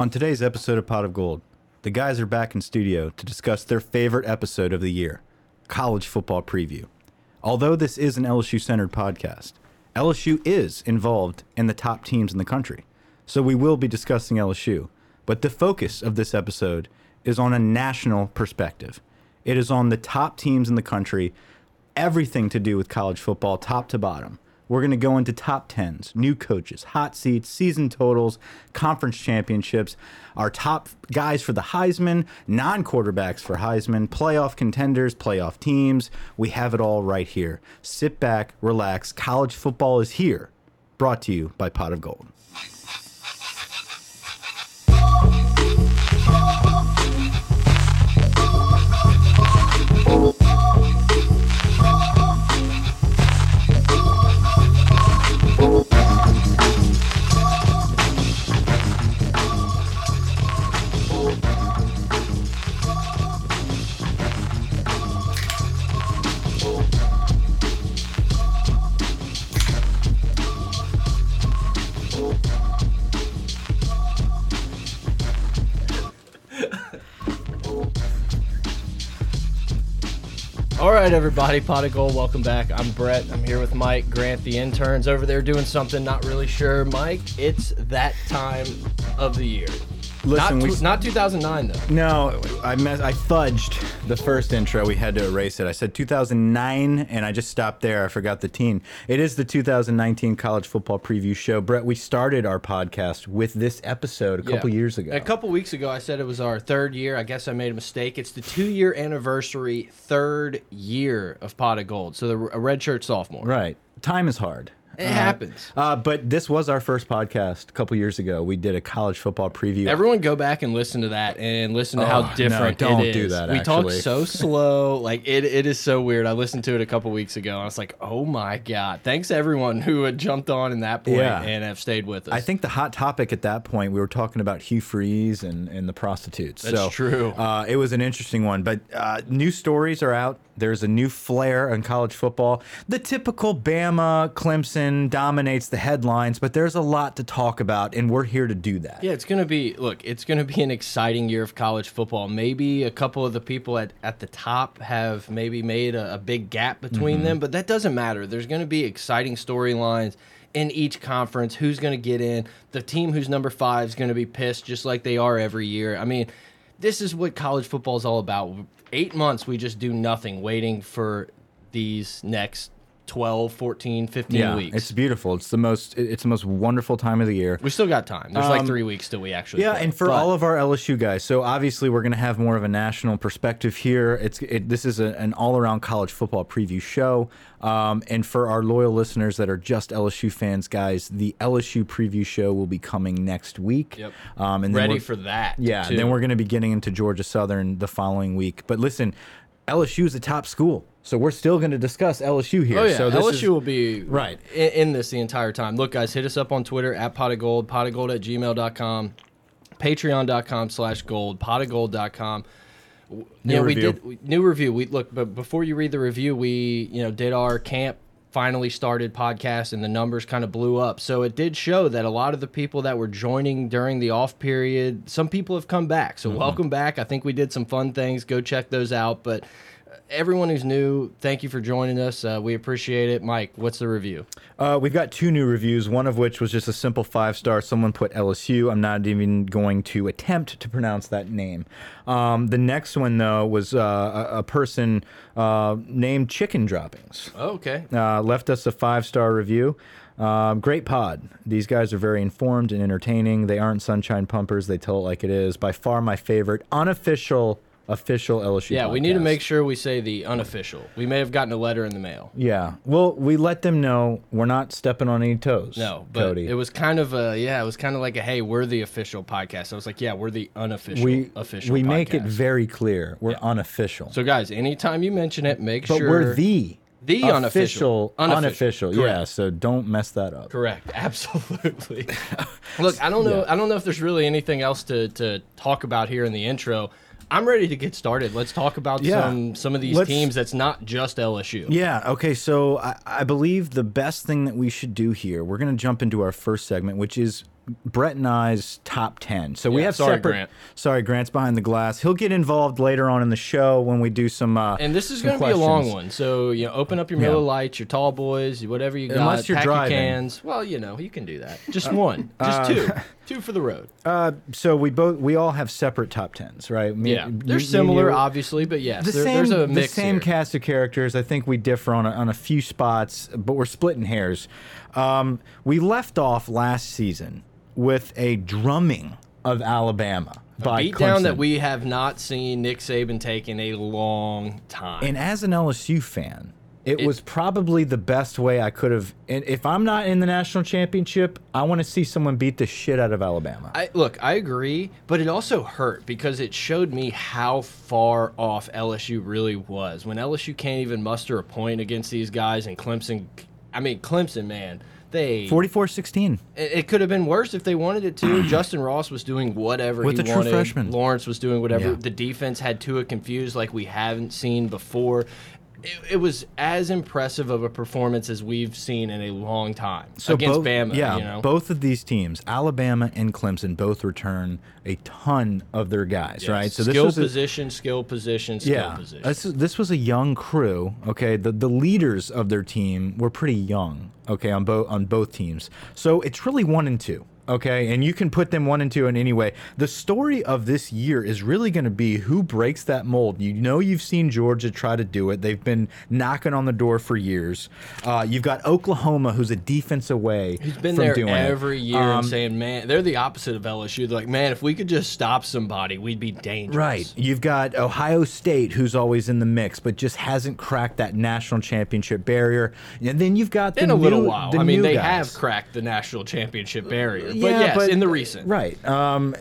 On today's episode of Pot of Gold, the guys are back in studio to discuss their favorite episode of the year college football preview. Although this is an LSU centered podcast, LSU is involved in the top teams in the country. So we will be discussing LSU. But the focus of this episode is on a national perspective. It is on the top teams in the country, everything to do with college football, top to bottom. We're going to go into top 10s, new coaches, hot seats, season totals, conference championships, our top guys for the Heisman, non quarterbacks for Heisman, playoff contenders, playoff teams. We have it all right here. Sit back, relax. College football is here. Brought to you by Pot of Gold. All right, everybody, Pot of Gold, welcome back. I'm Brett. I'm here with Mike, Grant, the interns over there doing something, not really sure. Mike, it's that time of the year. Listen, not, we- not 2009, though. No, I mess, I fudged the first intro. We had to erase it. I said 2009, and I just stopped there. I forgot the teen. It is the 2019 college football preview show. Brett, we started our podcast with this episode a couple years ago. A couple weeks ago, I said it was our third year. I guess I made a mistake. It's the two year anniversary, third year of Pot of Gold. So, the, a redshirt sophomore. right. Time is hard. It happens. Uh, but this was our first podcast a couple years ago. We did a college football preview. Everyone go back and listen to that and listen to Oh, how no, different don't it is. do that, We talk so slow. Like it, it is so weird. I listened to it a couple weeks ago and I was like, oh my God. Thanks everyone who had jumped on in that point Yeah. and have stayed with us. I think the hot topic at that point, we were talking about Hugh Freeze and, and the prostitutes. That's so, true. Uh, it was an interesting one. But uh, new stories are out. There's a new flair in college football. The typical Bama, Clemson dominates the headlines, but there's a lot to talk about, and we're here to do that. Yeah, it's going to be, look, it's going to be an exciting year of college football. Maybe a couple of the people at, at the top have maybe made a, a big gap between mm-hmm. them, but that doesn't matter. There's going to be exciting storylines in each conference. Who's going to get in? The team who's number five is going to be pissed just like they are every year. I mean, this is what college football is all about. Eight months, we just do nothing waiting for these next 12, 14, 15 Yeah, weeks. it's beautiful. It's the most. It's the most wonderful time of the year. we still got time. There's like three weeks till we actually Um, Yeah, play. and for But- all of our LSU guys, so obviously we're going to have more of a national perspective here. It's it, this is a, an all-around college football preview show, um, and for our loyal listeners that are just LSU fans, guys, the LSU preview show will be coming next week. Yep. Um, and then ready for that. yeah, too. and then we're going to be getting into Georgia Southern the following week. But listen, LSU is a top school, so we're still going to discuss LSU here. Oh yeah, so this LSU is- will be Right. in, in this the entire time. Look, guys, hit us up on Twitter at pot of gold, pot of gold at gmail.com, patreon.com slash gold, pot of gold.com. New yeah, we review. did we- new review. We look, but before you read the review, we you know did our camp finally started podcast and the numbers kind of blew up. So it did show that a lot of the people that were joining during the off period, some people have come back. So mm-hmm. welcome back. I think we did some fun things. Go check those out. But everyone who's new, thank you for joining us. Uh, we appreciate it. Mike, what's the review? Uh, we've got two new reviews, one of which was just a simple five star. Someone put LSU. I'm not even going to attempt to pronounce that name. Um, the next one, though, was uh, a, a person uh, named Chicken Droppings. Oh, okay. Uh, left us a five star review. Um, great pod. These guys are very informed and entertaining. They aren't sunshine pumpers. They tell it like it is. By far my favorite unofficial official LSU. Yeah, we need to podcast. make sure we say the unofficial. We may have gotten a letter in the mail. Yeah. Well, we let them know we're not stepping on any toes. No, but Cody. it was kind of a yeah, it was kind of like a hey, we're the official podcast. I was like, yeah, we're the unofficial we official. we make it very clear we're unofficial. So guys, anytime you mention it, make but sure we're the the unofficial official unofficial. Yeah, so don't mess that up. Correct. Absolutely. Look, I don't know. I don't know if there's really anything else to to talk about here in the intro. I'm ready to get started. Let's talk about Yeah. some some of these Let's- teams that's not just LSU. Yeah, okay, so I, I believe the best thing that we should do here, we're going to jump into our first segment, which is Brett and I's top ten. So we have sorry, separate. Grant. Sorry, Grant's behind the glass. He'll get involved later on in the show when we do some. Uh, And this is going to be a long one. So, you know, open up your Yeah. Miller Lites, your tall boys, whatever you got. Unless you're pack your driving. cans. Well, you know, you can do that. Just one. Just two. Two for the road. Uh, so we both we all have separate top tens, right? Me- Yeah. They're you- similar, you- obviously, but yes, the there, same, there's a the same here. cast of characters. I think we differ on a, on a few spots, but we're splitting hairs. Um, we left off last season with a drumming of Alabama by Beat down that we have not seen Nick Saban take in a long time. And as an LSU fan, it, was probably the best way I could have. And if I'm not in the national championship, I want to see someone beat the shit out of Alabama. I, look, I agree, but it also hurt because it showed me how far off LSU really was. When LSU can't even muster a point against these guys, and Clemson, I mean, Clemson, man, they 44-16. It, it could have been worse if they wanted it to. Justin Ross was doing whatever With he the true wanted. freshman. Lawrence was doing whatever. Yeah. The defense had Tua confused like we haven't seen before. It, it was as impressive of a performance as we've seen in a long time against both, Bama. Yeah, you know? both of these teams, Alabama and Clemson, both return a ton of their guys, right? So skill this was a, position, skill position, skill yeah, position. this, this was a young crew. Okay, the the leaders of their team were pretty young. Okay, on both on both teams, so it's really one and two. Okay, and you can put them one and two in any way. The story of this year is really going to be who breaks that mold. You know, you've seen Georgia try to do it. They've been knocking on the door for years. Uh, you've got Oklahoma, who's a defense away. He's been there doing it. every year Um, and saying, man, they're the opposite of LSU. They're like, man, if we could just stop somebody, we'd be dangerous. Right. You've got Ohio State, who's always in the mix, but just hasn't cracked that national championship barrier. And then you've got the In a little new- while. the I mean, they guys. have cracked the national championship barrier. But yes, in the recent. Right. Um,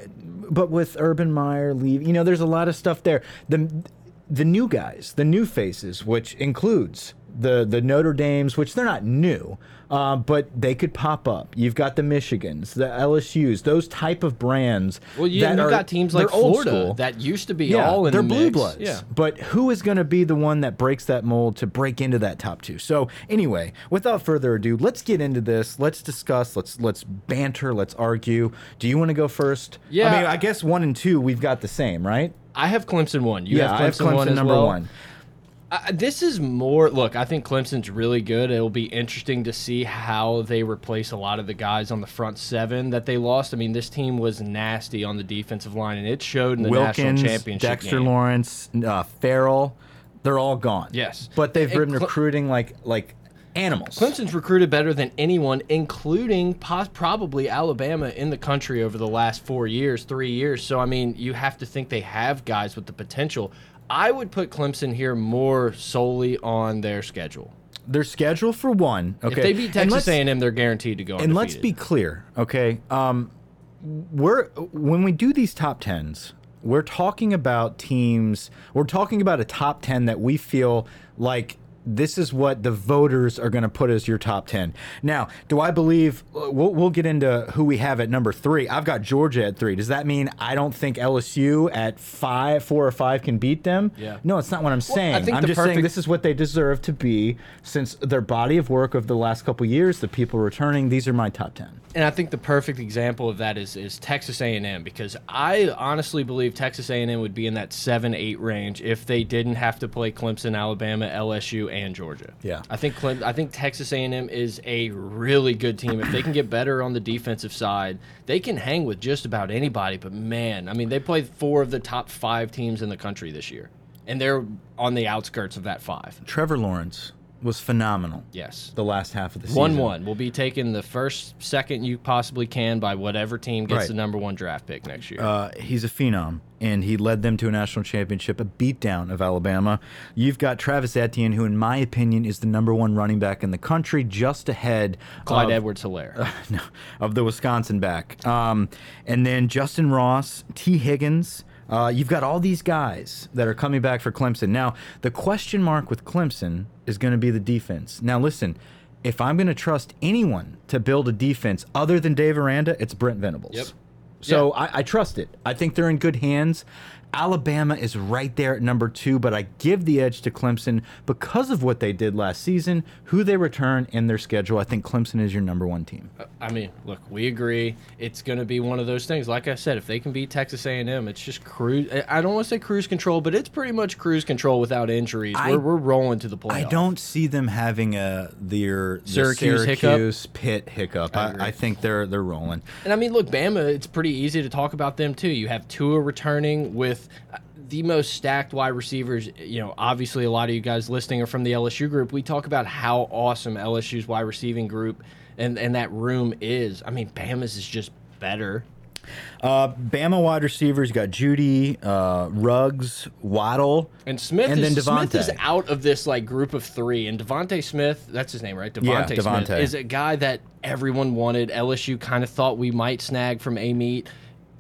but with Urban Meyer leave, you know, there's a lot of stuff there. The the new guys, the new faces, which includes the the Notre Dames, which they're not new, uh, but they could pop up. You've got the Michigans, the LSU's, those type of brands. Well, you, that you've are- got teams like Florida that used to be Yeah, all in they're the blue mix. bloods. Yeah. But who is going to be the one that breaks that mold to break into that top two? So anyway, without further ado, let's get into this. Let's discuss. Let's let's banter. Let's argue. Do you want to go first? Yeah. I mean, I guess one and two we've got the same, right? I have Clemson one. You yeah, have I have Clemson, Clemson one number well. one. Uh, this is more. Look, I think Clemson's really good. It'll be interesting to see how they replace a lot of the guys on the front seven that they lost. I mean, this team was nasty on the defensive line, and it showed in the national Wilkins, championship Dexter game. Lawrence, uh, Ferrell, they're all gone. Yes. but they've And been Cle- recruiting like like animals. Clemson's recruited better than anyone, including probably Alabama in the country over the last four years, three years. So, I mean, you have to think they have guys with the potential. I would put Clemson here more solely on their schedule. Their schedule for one. Okay, If they beat Texas A&M, they're guaranteed to go. and let's be clear, okay? Um, we're when we do these top tens, we're talking about teams. We're talking about a top ten that we feel like this is what the voters are going to put as your top 10. Now, do I believe uh, we'll, we'll get into who we have at number three? I've got Georgia at three. Does that mean I don't think LSU at five, four or five can beat them? Yeah. No, it's not what I'm saying. think I'm just saying this is what they deserve to be since their body of work of the last couple years, the people returning. These are my top 10. And I think the perfect example of that is is Texas A&M because I honestly believe Texas A&M would be in that seven eight range if they didn't have to play Clemson, Alabama, LSU, and Georgia. Yeah. I think Clem I think Texas A&M is a really good team. If they can get better on the defensive side, they can hang with just about anybody. But man, I mean, they played four of the top five teams in the country this year, and they're on the outskirts of that five. Trevor Lawrence was phenomenal Yes. the last half of the season. One one. We'll be taking the first second you possibly can by whatever team gets Right. the number one draft pick next year. Uh, he's a phenom, and he led them to a national championship, a beatdown of Alabama. You've got Travis Etienne, who, in my opinion, is the number one running back in the country, just ahead Clyde Edwards Helaire. no, of the Wisconsin back. Um, and then Justin Ross, Tee Higgins. Uh, you've got all these guys that are coming back for Clemson. Now, the question mark with Clemson is going to be the defense. Now, listen, if I'm going to trust anyone to build a defense other than Dave Aranda, it's Brent Venables. Yep. So I, I trust it. I think they're in good hands. Alabama is right there at number two, but I give the edge to Clemson because of what they did last season, who they return in their schedule. I think Clemson is your number one team. Uh, I mean, look, we agree. It's going to be one of those things. Like I said, if they can beat Texas A&M, it's just cruise. I don't want to say cruise control, but it's pretty much cruise control without injuries. I- we're, we're rolling to the playoffs. I don't see them having a their, the Syracuse hiccup? Syracuse Pitt hiccup. I, agree. I think they're they're rolling. And I mean, look, Bama. It's pretty easy to talk about them too. You have Tua returning with uh, the most stacked wide receivers. You know, obviously, a lot of you guys listening are from the LSU group. We talk about how awesome LSU's wide receiving group and and that room is. I mean, Bama's is just better. Uh, Bama wide receivers got Jeudy, uh, Ruggs, Waddle, And Smith And is then Smith is out of this like group of three. And Devontae Smith, that's his name, right? Yeah, Devontae Smith Devontae. is a guy that everyone wanted. LSU kind of thought we might snag from Amite.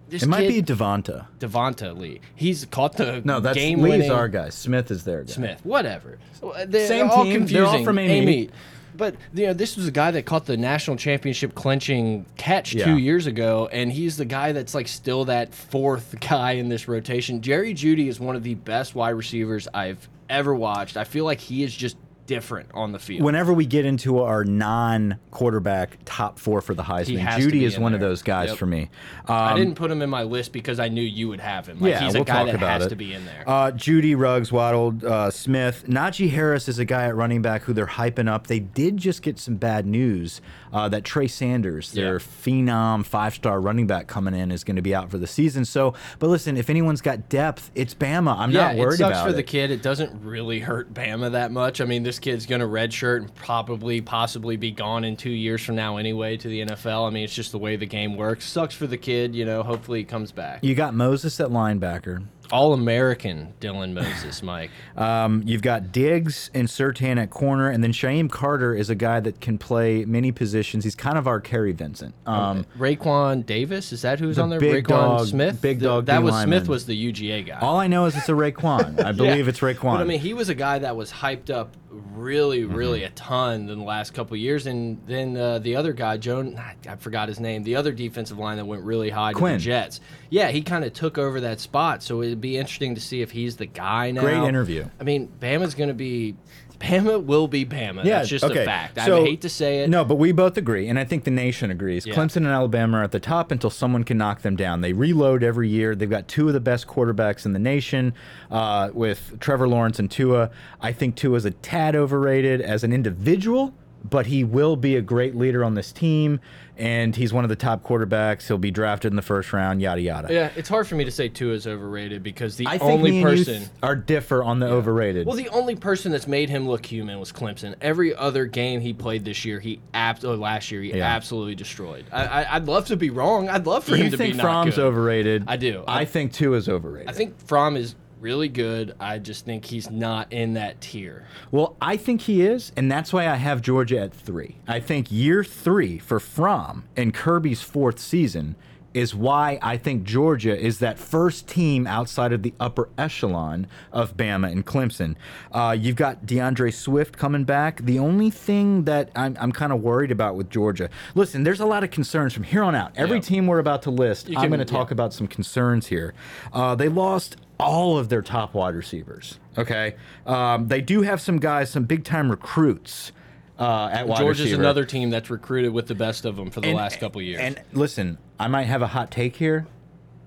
This It might be Devonta. Devonta Lee. He's caught the No, that's game Lee's winning our guy. Smith is their guy. Smith. Whatever. Uh, they're Same all team. confusing. They're all from Amite. Amite. But you know, this was a guy that caught the national championship clinching catch Yeah. two years ago, and he's the guy that's like still that fourth guy in this rotation. Jerry Jeudy is one of the best wide receivers I've ever watched. I feel like he is just different on the field. Whenever we get into our non-quarterback top four for the Heisman, Jeudy is one of those guys Yep. for me. I Um, didn't put him in my list because I knew you would have him. Like, yeah, he's we'll a guy talk that about has it. to be in there. Uh, Jeudy, Ruggs, Waddle, uh, Smith, Najee Harris is a guy at running back who they're hyping up. They did just get some bad news uh, that Trey Sanders, their Yeah. phenom five-star running back coming in, is going to be out for the season. So, but listen, if anyone's got depth, it's Bama. I'm yeah, not worried it sucks about for the kid. It doesn't really hurt Bama that much. I mean, this kid's going to redshirt and probably, possibly be gone in two years from now anyway to the NFL. I mean, it's just the way the game works. Sucks for the kid. You know, hopefully he comes back. You got Moses at linebacker. All American Dylan Moses, Mike. Um, you've got Diggs and Surtain at corner, and then Shyheim Carter is a guy that can play many positions. He's kind of our Kary Vincent. Um, Raekwon Davis, is that who's The on there? big Raquan dog- Smith? big The- dog That D was lineman. Smith was the UGA guy. all I know is it's a Raekwon. I believe it's Raekwon. But I mean, he was a guy that was hyped up really, Mm-hmm. really a ton in the last couple of years, and then uh, the other guy, Joan, I forgot his name, the other defensive line that went really high to the Jets. Yeah, he kind of took over that spot, so it'd be interesting to see if he's the guy now. Great interview. I mean, Bama's going to be. Bama will be Bama. Yeah, That's just okay. a fact. So- I hate to say it. No, but we both agree, and I think the nation agrees. Yeah. Clemson and Alabama are at the top until someone can knock them down. They reload every year. They've got two of the best quarterbacks in the nation uh, with Trevor Lawrence and Tua. I think Tua's a tad overrated as an individual, but he will be a great leader on this team, and he's one of the top quarterbacks. He'll be drafted in the first round, yada, yada. Yeah, it's hard for me to say Tua is overrated because the I think only me and you person. are differ on the overrated. Well, the only person that's made him look human was Clemson. Every other game he played this year, he abs- or last year, he Yeah. absolutely destroyed. I, I, I'd love to be wrong. I'd love for him you to think be not Fromm's good. overrated? I do. I, I- think Tua's overrated. I think Fromm is really good. I just think he's not in that tier. Well, I think he is, and that's why I have Georgia at three. I think year three for Fromm and Kirby's fourth season is why I think Georgia is that first team outside of the upper echelon of Bama and Clemson. Uh, you've got D'Andre Swift coming back. The only thing that I'm, I'm kind of worried about with Georgia, listen, there's a lot of concerns from here on out. Every Yeah. team we're about to list, You I'm going to talk yeah. about some concerns here. Uh, they lost all of their top wide receivers. Okay, um, they do have some guys, some big time recruits uh, at wide Georgia's receiver. another team that's recruited with the best of them for the And- last couple years. And listen, I might have a hot take here.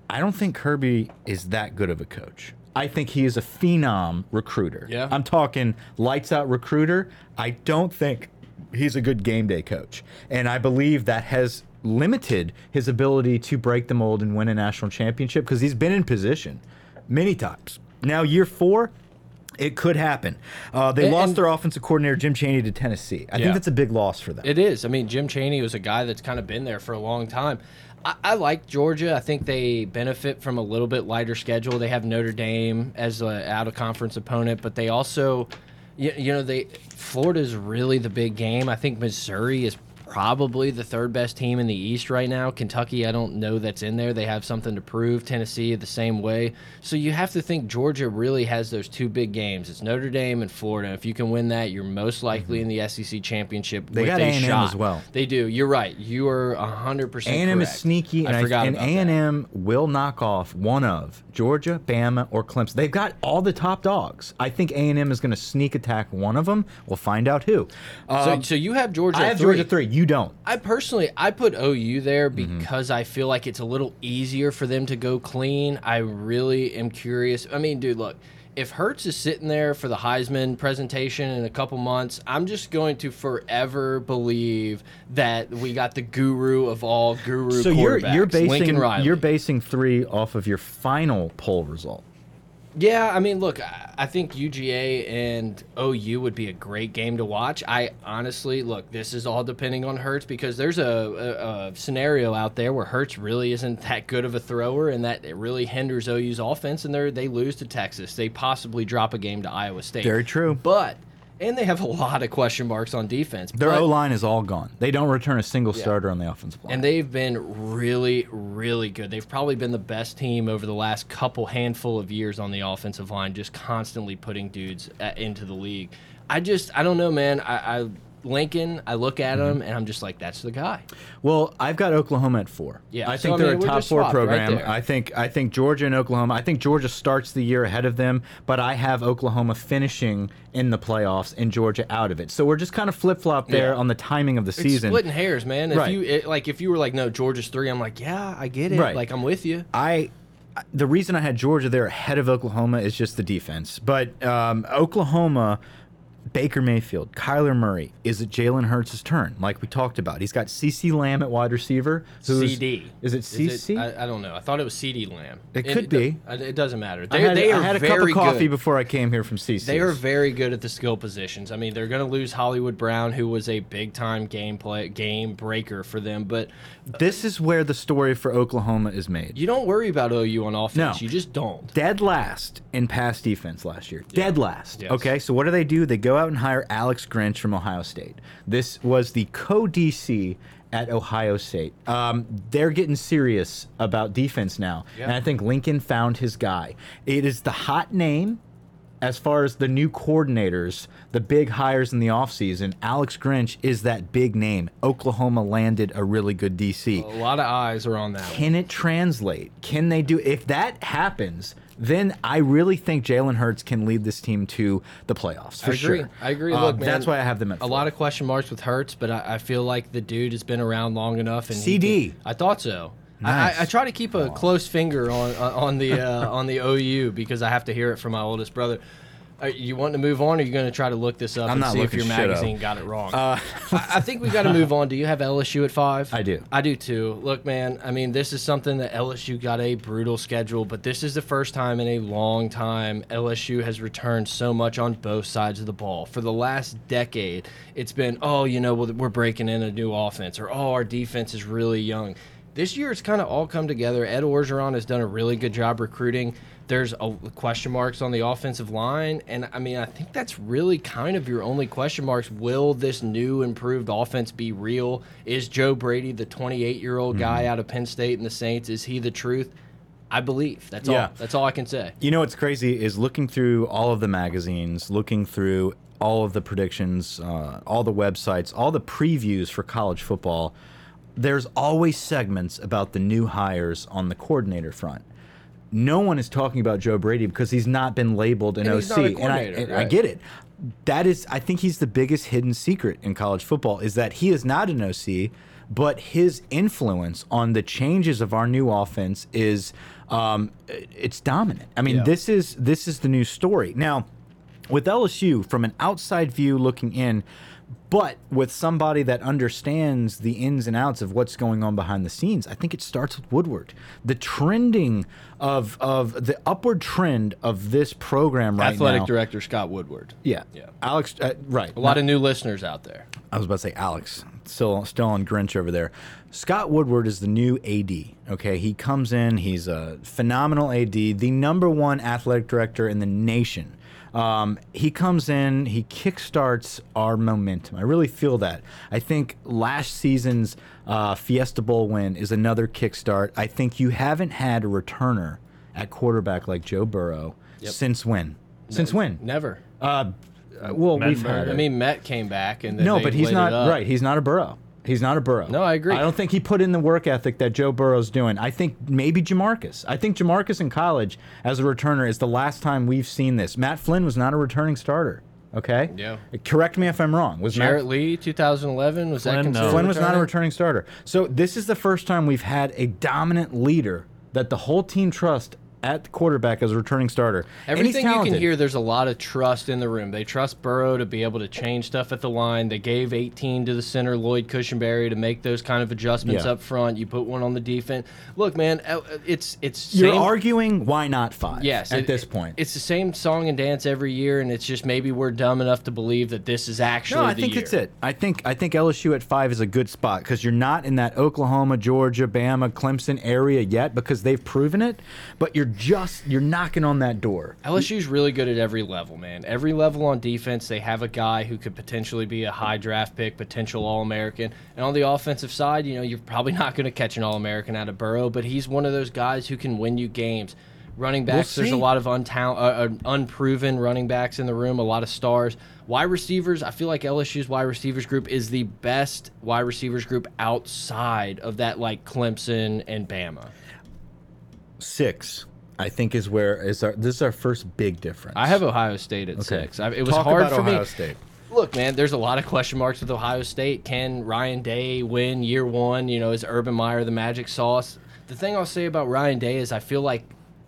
I don't think Kirby is that good of a coach. I think he is a phenom recruiter. Yeah. I'm talking lights out recruiter. I don't think he's a good game day coach. And I believe that has limited his ability to break the mold and win a national championship because he's been in position many times. Now, year four, it could happen. Uh, they And- lost their offensive coordinator, Jim Chaney, to Tennessee. I Yeah. think that's a big loss for them. It is. I mean, Jim Chaney was a guy that's kind of been there for a long time. I, I like Georgia. I think they benefit from a little bit lighter schedule. They have Notre Dame as an out of conference opponent, but they also, you, you know, they Florida's really the big game. I think Missouri is probably the third best team in the East right now. Kentucky, I don't know that's in there. They have something to prove. Tennessee, the same way. So you have to think Georgia really has those two big games. It's Notre Dame and Florida. If you can win that, you're most likely mm -hmm. in the SEC championship. They got A and M as well. They do. You're right. You are hundred percent. A and M is sneaky, I and forgot I, and A and M will knock off one of Georgia, Bama, or Clemson. They've got all the top dogs. I think A and M is going to sneak attack one of them. We'll find out who. Um, so, so you have Georgia. I have three. Georgia three. You don't. I personally, I put OU there mm-hmm. because mm -hmm. I feel like it's a little easier for them to go clean. I really am curious. I mean, dude, look. If Hurts is sitting there for the Heisman presentation in a couple months, I'm just going to forever believe that we got the guru of all guru. So you're you're basing you're basing three off of your final poll result. Yeah, I mean, look, I think UGA and OU would be a great game to watch. I honestly, look, this is all depending on Hurts because there's a, a, a, scenario out there where Hurts really isn't that good of a thrower and that it really hinders OU's offense and they they lose to Texas. They possibly drop a game to Iowa State. Very true. But – and they have a lot of question marks on defense. Their O line is all gone. They don't return a single yeah. starter on the offensive line. And they've been really, really good. They've probably been the best team over the last couple handful of years on the offensive line, just constantly putting dudes uh, into the league. I just, I don't know, man. I, I Lincoln, I look at mm -hmm. him and I'm just like, that's the guy. Well, I've got Oklahoma at four. Yeah, I think so, they're I mean, a top four program. Right I think I think Georgia and Oklahoma. I think Georgia starts the year ahead of them, but I have Oklahoma finishing in the playoffs and Georgia out of it. So we're just kind of flip flop there yeah. on the timing of the it's season. Splitting hairs, man. If right. you it, like, if you were like, no, Georgia's three, I'm like, yeah, I get it. Right. Like, I'm with you. I the reason I had Georgia there ahead of Oklahoma is just the defense, but um, Oklahoma Baker Mayfield, Kyler Murray. Is it Jalen Hurts' turn? Like we talked about, he's got CC Lamb at wide receiver. CeeDee. Is it CC? I, I, don't know. I thought it was CeeDee Lamb. It, it could be. It, it, doesn't matter. They, I had, they I had a cup of coffee good. before I came here from CC. They are very good at the skill positions. I mean, they're going to lose Hollywood Brown, who was a big time game play game breaker for them. But uh, this is where the story for Oklahoma is made. You don't worry about OU on offense. No. You just don't. Dead last in pass defense last year. Yeah. Dead last. Yes. Okay, so what do they do? They go out and hire Alex Grinch from Ohio State. This was the co DC at Ohio State. Um, they're getting serious about defense now. Yep. And I think Lincoln found his guy. It is the hot name as far as the new coordinators, the big hires in the offseason, Alex Grinch is that big name. Oklahoma landed a really good DC. A lot of eyes are on that. Can it translate? Can they do if that happens? Then I really think Jalen Hurts can lead this team to the playoffs for I sure. I agree. Uh, Look, man, that's why I have them at. Four. A lot of question marks with Hurts, but I, I, feel like the dude has been around long enough. And CeeDee. Can, I thought so. Nice. I, I, try to keep a close finger on on the uh, on the OU because I have to hear it from my oldest brother. Are you want to move on, or are you going to try to look this up I'm and see if your magazine up. got it wrong? Uh, I, I, think we got to move on. Do you have LSU at five? I do. I do too. Look, man. I mean, this is something that LSU got a brutal schedule, but this is the first time in a long time LSU has returned so much on both sides of the ball. For the last decade, it's been, oh, you know, we're breaking in a new offense, or oh, our defense is really young. This year, it's kind of all come together. Ed Orgeron has done a really good job recruiting there's a question marks on the offensive line, and I mean I think that's really kind of your only question marks. Will this new improved offense be real? Is Joe Brady the 28 year old guy mm -hmm. out of Penn State and the Saints? Is he the truth? I believe that's yeah. all. That's all I can say. You know what's crazy is looking through all of the magazines, looking through all of the predictions, uh, all the websites, all the previews for college football. There's always segments about the new hires on the coordinator front no one is talking about Joe Brady because he's not been labeled an and OC, and, I, and right. I get it. That is, I think he's the biggest hidden secret in college football is that he is not an OC, but his influence on the changes of our new offense is um, it's dominant. I mean, yeah. this is this is the new story now. With LSU, from an outside view looking in, but with somebody that understands the ins and outs of what's going on behind the scenes, I think it starts with Woodward. The trending of of the upward trend of this program right now. Athletic now. director Scott Woodward. Yeah, yeah. Alex, uh, right. A lot of new listeners out there. I was about to say Alex, still still on Grinch over there. Scott Woodward is the new AD. Okay, he comes in. He's a phenomenal AD, the number one athletic director in the nation Um, he comes in, he kickstarts our momentum. I really feel that. I think last season's uh, Fiesta Bowl win is another kickstart. I think you haven't had a returner at quarterback like Joe Burrow since when? Since when? Never. Uh, well, Matt we've had I mean, Met came back and then no, but he's not right. He's not a Burrow. He's not a Burrow. No, I agree. I don't think he put in the work ethic that Joe Burrow's doing. I think maybe Jamarcus. I think Jamarcus in college as a returner is the last time we've seen this. Matt Flynn was not a returning starter. Okay. Yeah. Correct me if I'm wrong. Was Matt Lee, 2011, was that Flynn, no. Flynn was not a returning? returning starter. So this is the first time we've had a dominant leader that the whole team trusts at the quarterback as a returning starter. Everything you can hear, there's a lot of trust in the room. They trust Burrow to be able to change stuff at the line. They gave 18 to the center, Lloyd Cushenberry, to make those kind of adjustments Yeah. up front. You put one on the defense. Look, man, uh, it's it's You're same- arguing why not five? Yes, At it- this point. it's the same song and dance every year, and it's just maybe we're dumb enough to believe that this is actually No, I think year. it's it. I think I think LSU at five is a good spot because you're not in that Oklahoma, Georgia, Bama, Clemson area yet because they've proven it. But you're just you're knocking on that door. LSU's really good at every level, man. Every level on defense, they have a guy who could potentially be a high draft pick, potential All American. And on the offensive side, you know, you're probably not going to catch an All American out of Burrow, but he's one of those guys who can win you games. Running backs, there's a lot of untal- uh, uh, unproven running backs in the room, a lot of stars. Wide receivers, I feel like LSU's wide receivers group is the best wide receivers group outside of that, like Clemson and Bama. Six, I think, is where is our this is our first big difference. I have Ohio State at six. I, it was Talk hard about for Ohio me. State. Look, man, there's a lot of question marks with Ohio State. Can Ryan Day win year one? You know, is Urban Meyer the magic sauce? The thing I'll say about Ryan Day is I feel like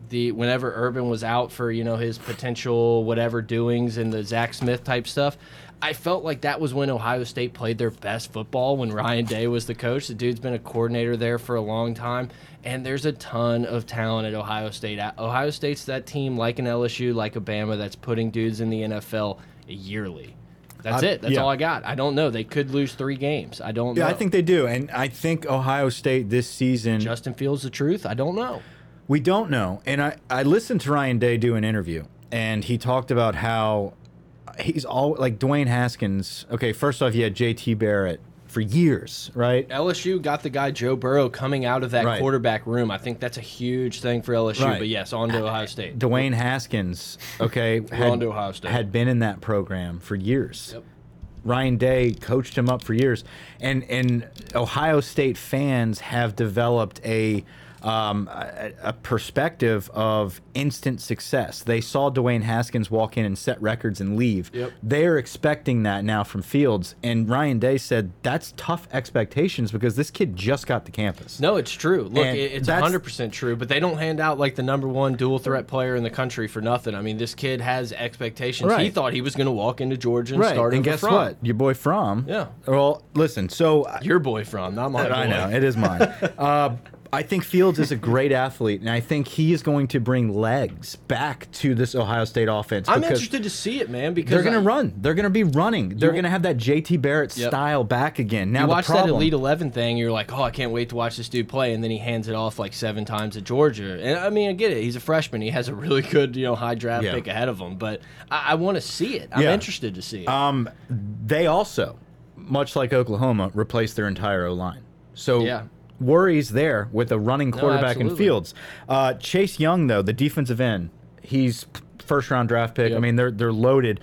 the whenever Urban was out for you know his potential whatever doings and the Zach Smith type stuff, I felt like that was when Ohio State played their best football when Ryan Day was the coach. The dude's been a coordinator there for a long time, and there's a ton of talent at Ohio State. Ohio State's that team like an LSU, like a Bama, that's putting dudes in the NFL yearly. That's I- it. That's yeah. all I got. I don't know. They could lose three games. I don't Yeah, know. I think they do, and I think Ohio State this season. Justin Fields the truth. I don't know. We don't know. And I, I listened to Ryan Day do an interview, and he talked about how he's all like Dwayne Haskins. Okay, first off, you had JT Barrett for years, right? LSU got the guy Joe Burrow coming out of that Right. quarterback room. I think that's a huge thing for LSU. Right. But yes, on to uh, Ohio State. Dwayne Haskins, okay, on had, to Ohio State. had been in that program for years. Yep. Ryan Day coached him up for years, and and Ohio State fans have developed a um, a, a perspective of instant success. They saw Dwayne Haskins walk in and set records and leave. Yep. They're expecting that now from Fields, and Ryan Day said that's tough expectations because this kid just got to campus. No, it's true. Look, And it's that's- 100% true, but they don't hand out like the number one dual threat player in the country for nothing. I mean, this kid has expectations. He thought he was going to walk into Georgia and Right, start and guess Fromm. what? Your boy Fromm. Yeah. Well, listen. So Your boy Fromm, not my boy. I know it is mine. uh, I think Fields is a great athlete, and I think he is going to bring legs back to this Ohio State offense. I'm interested to see it, man, because They're going to run. They're going to be running. They're going to have that JT Barrett Yep. style back again. Now you watch that Elite Eleven thing, you're like, oh, I can't wait to watch this dude play, and then he hands it off like seven times at Georgia. And I mean, I get it; he's a freshman. He has a really good, you know, high draft Yeah. pick ahead of him. But I, I want to see it. I'm Yeah. interested to see it. Um, they also, much like Oklahoma, replaced their entire O line. So Yeah. Worries there with a running quarterback in. Fields. Uh, Chase Young, though, the defensive end, he's first round draft pick. I mean, they're they're loaded.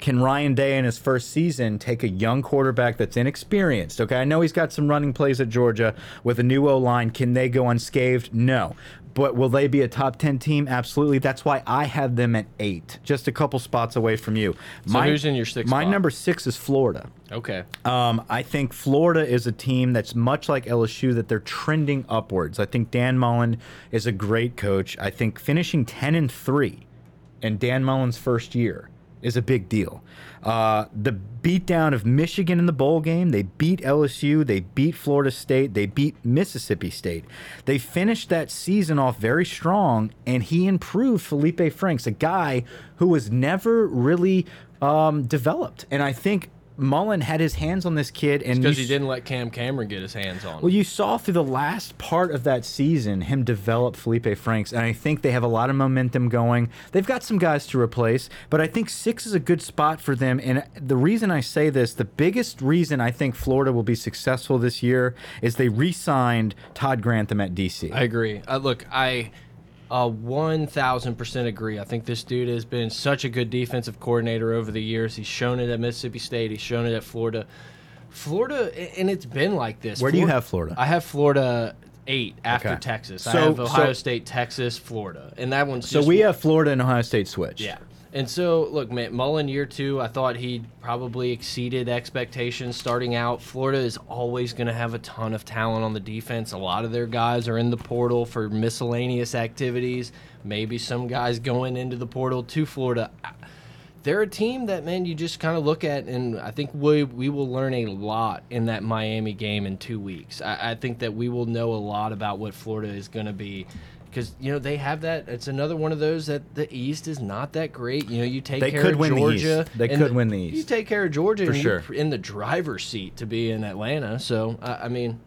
Can Ryan Day in his first season take a young quarterback that's inexperienced? Okay, I know he's got some running plays at Georgia with a new O line. Can they go unscathed? No. But will they be a top 10 team? Absolutely. That's why I have them at eight, just a couple spots away from you. So who's in your sixth My spot? number six is Florida. okay. Um, I think Florida is a team that's much like LSU that they're trending upwards. I think Dan Mullen is a great coach. I think finishing ten and three in Dan Mullen's first year is a big deal. Uh, the beatdown of Michigan in the bowl game, they beat LSU, they beat Florida State, they beat Mississippi State. They finished that season off very strong, and he improved Feleipe Franks, a guy who was never really um, developed. And I think Mullen had his hands on this kid, and because he didn't let Cam Cameron get his hands on. Well, him. you saw through the last part of that season him develop Feleipe Franks, and I think they have a lot of momentum going. They've got some guys to replace, but I think six is a good spot for them. And the reason I say this, the biggest reason I think Florida will be successful this year is they re-signed Todd Grantham at DC. I agree. Uh, look, I uh, one thousand percent agree. I think this dude has been such a good defensive coordinator over the years. He's shown it at Mississippi State. He's shown it at Florida. Florida, and it's been like this. Where do you have Florida? I have Florida eight after Okay. Texas. I So- have Ohio so- State, Texas, Florida, and that one's so we have Florida and Ohio State switch. yeah. And so, look, man, Mullen year two, I thought he probably exceeded expectations starting out. Florida is always going to have a ton of talent on the defense. A lot of their guys are in the portal for miscellaneous activities. Maybe some guys going into the portal to Florida. They're a team that, man, you just kind of look at, and I think we, we will learn a lot in that Miami game in two weeks. I, I think that we will know a lot about what Florida is going to be because you know they have that. It's another one of those that the East is not that great. You know, you take They care could of win the Georgia. They and could win the You take care of Georgia, For sure. you're in the driver's seat to be in Atlanta. So I I mean,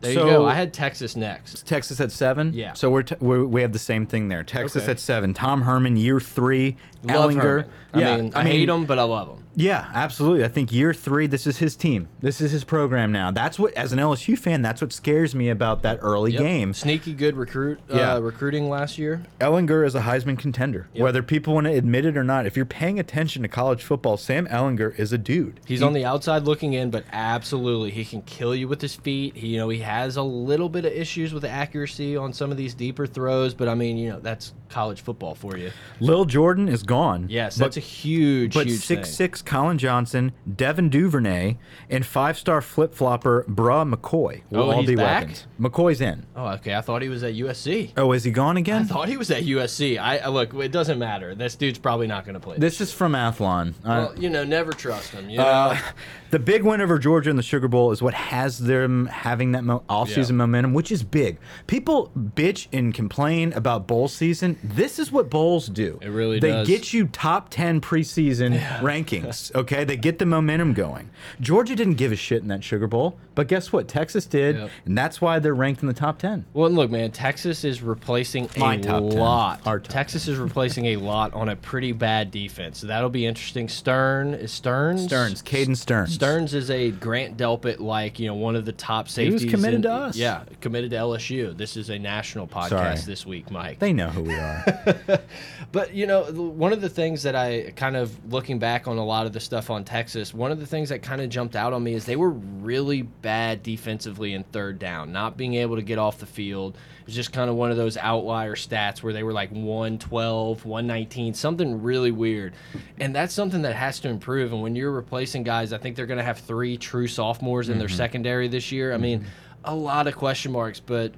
there So- you go. I had Texas next. Texas at seven. Yeah. So we're, t we're we have the same thing there. Texas Okay. at seven. Tom Herman year three. Love Ehlinger. Herman. I yeah. mean, I, hate him, but I love him. Yeah, absolutely. I think year three, this is his team. This is his program now. That's what, as an LSU fan, that's what scares me about that early Yep. game. Sneaky good recruit. Yeah. Uh, recruiting last year. Ehlinger is a Heisman contender, whether people want to admit it or not. If you're paying attention to college football, Sam Ehlinger is a dude. He's on the outside looking in, but absolutely, he can kill you with his feet. He, you know, he has a little bit of issues with accuracy on some of these deeper throws, but I mean, you know, that's college football for you. Lil Jordan is gone. Yes, but, that's a huge, but huge six thing. six Collin Johnson, Devin Duvernay, and five star flip flopper Bru McCoy will Oh, all he's be back? weapons. McCoy's in. Oh, okay. I thought he was at USC. Oh, is he gone again? I thought he was at USC. I, I look. It doesn't matter. This dude's probably not going to play. This is from Athlon. Uh, well, you know, never trust him. You know, Uh, the big win over Georgia in the Sugar Bowl is what has them having that mo off-season Yeah. momentum, which is big. People bitch and complain about bowl season. This is what bowls do. It really they does. get you top ten preseason Okay, they get the momentum going. Georgia didn't give a shit in that Sugar Bowl, but guess what? Texas did, Yep. and that's why they're ranked in the top ten. Well, look, man, Texas is replacing a My top 10. lot. Our top Texas is replacing a lot on a pretty bad defense. So that'll be interesting. Stern is Sterns. Sterns, Caden Sterns. Sterns is a Grant Delpit, like you know, one of the top safeties. He was committed in- to us. Yeah, committed to LSU. This is a national podcast Sorry. this week, Mike. They know who we are. But you know, one of the things that I kind of looking back on a lot of the stuff on Texas, one of the things that kind of jumped out on me is they were really bad defensively in third down, not being able to get off the field. It was just kind of one of those outlier stats where they were like 112, 119, something really weird. And that's something that has to improve. And when you're replacing guys, I think they're going to have three true sophomores in their mm-hmm. secondary this year. I mean, mm-hmm. a lot of question marks, but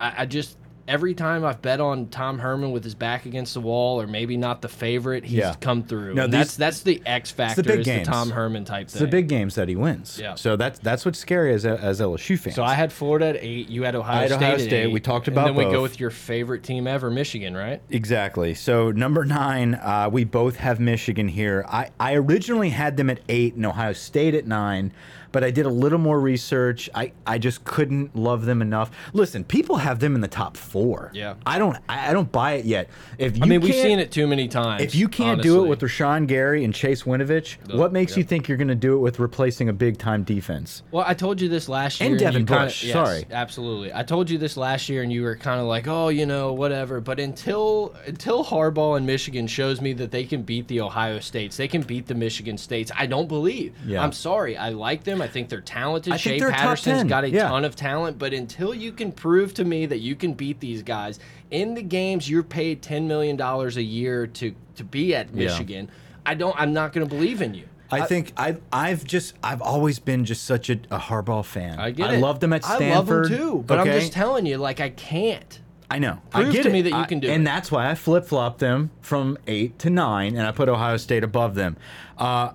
I, I just every time I've bet on Tom Herman with his back against the wall, or maybe not the favorite, he's Yeah. come through. No, and these- that's that's the X factor. the big is games. the Tom Herman type It's thing. the big games that he wins. Yeah. So that's that's what's scary as a, as LSU fans. So I had Florida at eight. You had Ohio I had State Ohio at State. eight. We talked and about then we go with your favorite team ever, Michigan, right? Exactly. So number nine, uh, we both have Michigan here. I, I originally had them at eight and Ohio State at nine, but I did a little more research. I, I just couldn't love them enough. Listen, people have them in the top four. Yeah. I don't I, I don't buy it yet. If you I mean, we've seen it too many times. If you can't do it with Rashan Gary and Chase Winovich, what makes yeah. you think you're going to do it with replacing a big time defense? Well, I told you this last year. And Devin kinda- Bush, yes, sorry. absolutely. I told you this last year, and you were kind of like, "Oh, you know, whatever." But until until Harbaugh and Michigan shows me that they can beat the Ohio States, they can beat the Michigan States. I don't believe. Yeah. I'm sorry. I like them. I think they're talented. I think Shea they're top Patterson's 10, got a yeah. ton of talent, but until you can prove to me that you can beat these guys in the games you're paid ten million dollars a year to to be at Yeah. Michigan, I don't. I'm not going to believe in you. I think I've I've just I've always been just such a, a Harbaugh fan. I get I it. love them at Stanford. I love them too, but I'm just telling you, like I can't. I know. Prove I get to it. me that you I- can do and it. that's why I flip flopped them from eight to nine, and I put Ohio State above them. Uh,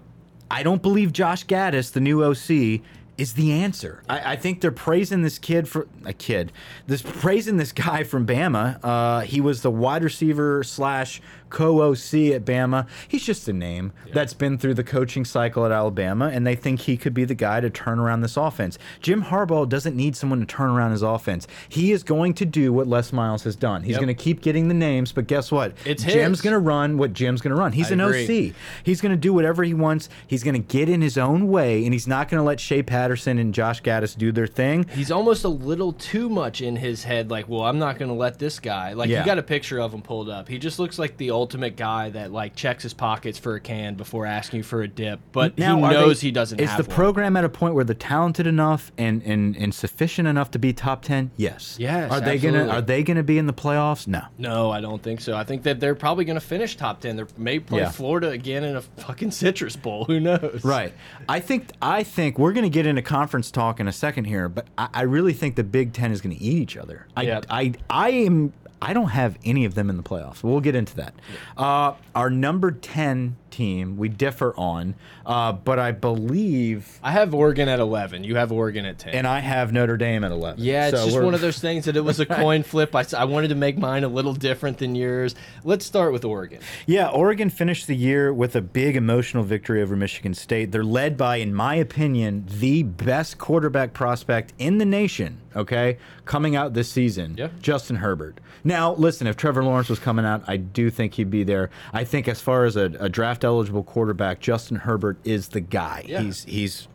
I don't believe Josh Gattis, the new OC, is the answer. I, I think they're praising this kid for a kid. This praising this guy from Bama. Uh, he was the wide receiver slash co-OC at Bama. He's just a name that's been through the coaching cycle at Alabama, and they think he could be the guy to turn around this offense. Jim Harbaugh doesn't need someone to turn around his offense. He is going to do what Les Miles has done. He's Yep. going to keep getting the names, but guess what? It's Jim's going to run what Jim's going to run. He's I an agree. OC. He's going to do whatever he wants. He's going to get in his own way, and he's not going to let Shea Patterson and Josh Gattis do their thing. He's almost a little too much in his head. Like, well, I'm not going to let this guy. Like, Yeah. you got a picture of him pulled up. He just looks like the ultimate guy that like checks his pockets for a can before asking you for a dip. But he knows they- he doesn't. Is the one. program at a point where they're talented enough and, and, and sufficient enough to be top ten? Yes. Yes, Are they gonna. Are they gonna be in the playoffs? No. No, I don't think so. I think that they're probably going to finish top ten. They may play Yeah. Florida again in a fucking Citrus Bowl. Who knows? Right. I think I think we're going to get into conference talk in a second here, but I, I really think the Big Ten is going to eat each other. I, Yep. I I am I don't have any of them in the playoffs. We'll get into that. Uh, our number ten team we differ on, uh, but I believe, I have Oregon at 11. You have Oregon at 10. and I have Notre Dame at eleven. Yeah, it's So just we're- one of those things that it was a coin flip. I wanted to make mine a little different than yours. Let's start with Oregon. Yeah, Oregon finished the year with a big emotional victory over Michigan State. They're led by, in my opinion, the best quarterback prospect in the nation, okay, coming out this season, Yeah. Justin Herbert. Now, listen, if Trevor Lawrence was coming out, I do think he'd be there. I think as far as a, a draft eligible quarterback, Justin Herbert is the guy. Yeah. He's he's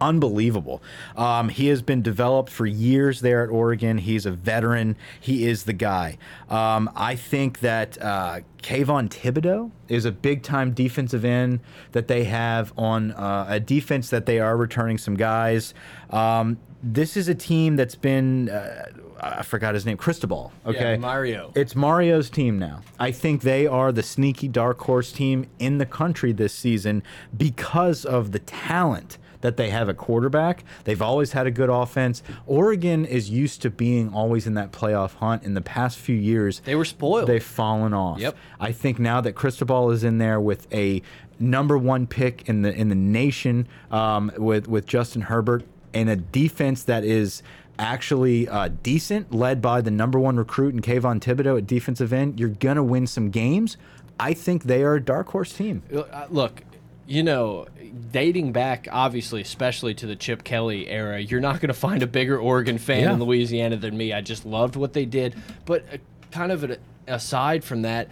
unbelievable. Um, he has been developed for years there at Oregon. He's a veteran. He is the guy. Um, I think that uh, Kayvon Thibodeaux is a big time defensive end that they have on uh, a defense that they are returning some guys. Um, this is a team that's been. Uh, I forgot his name, Cristobal. Okay, Yeah, Mario. it's Mario's team now. I think they are the sneaky dark horse team in the country this season because of the talent that they have at quarterback. They've always had a good offense. Oregon is used to being always in that playoff hunt. In the past few years, They were spoiled. They've fallen off. Yep. I think now that Cristobal is in there with a number one pick in the in the nation um, with with Justin Herbert and a defense that is actually uh, decent, led by the number one recruit in Kayvon Thibodeaux at defensive end, you're gonna win some games. I think they are a dark horse team. Uh, Look, you know, dating back, obviously, especially to the Chip Kelly era, you're not going to find a bigger Oregon fan Yeah. in Louisiana than me. I just loved what they did. But uh, kind of aside from that,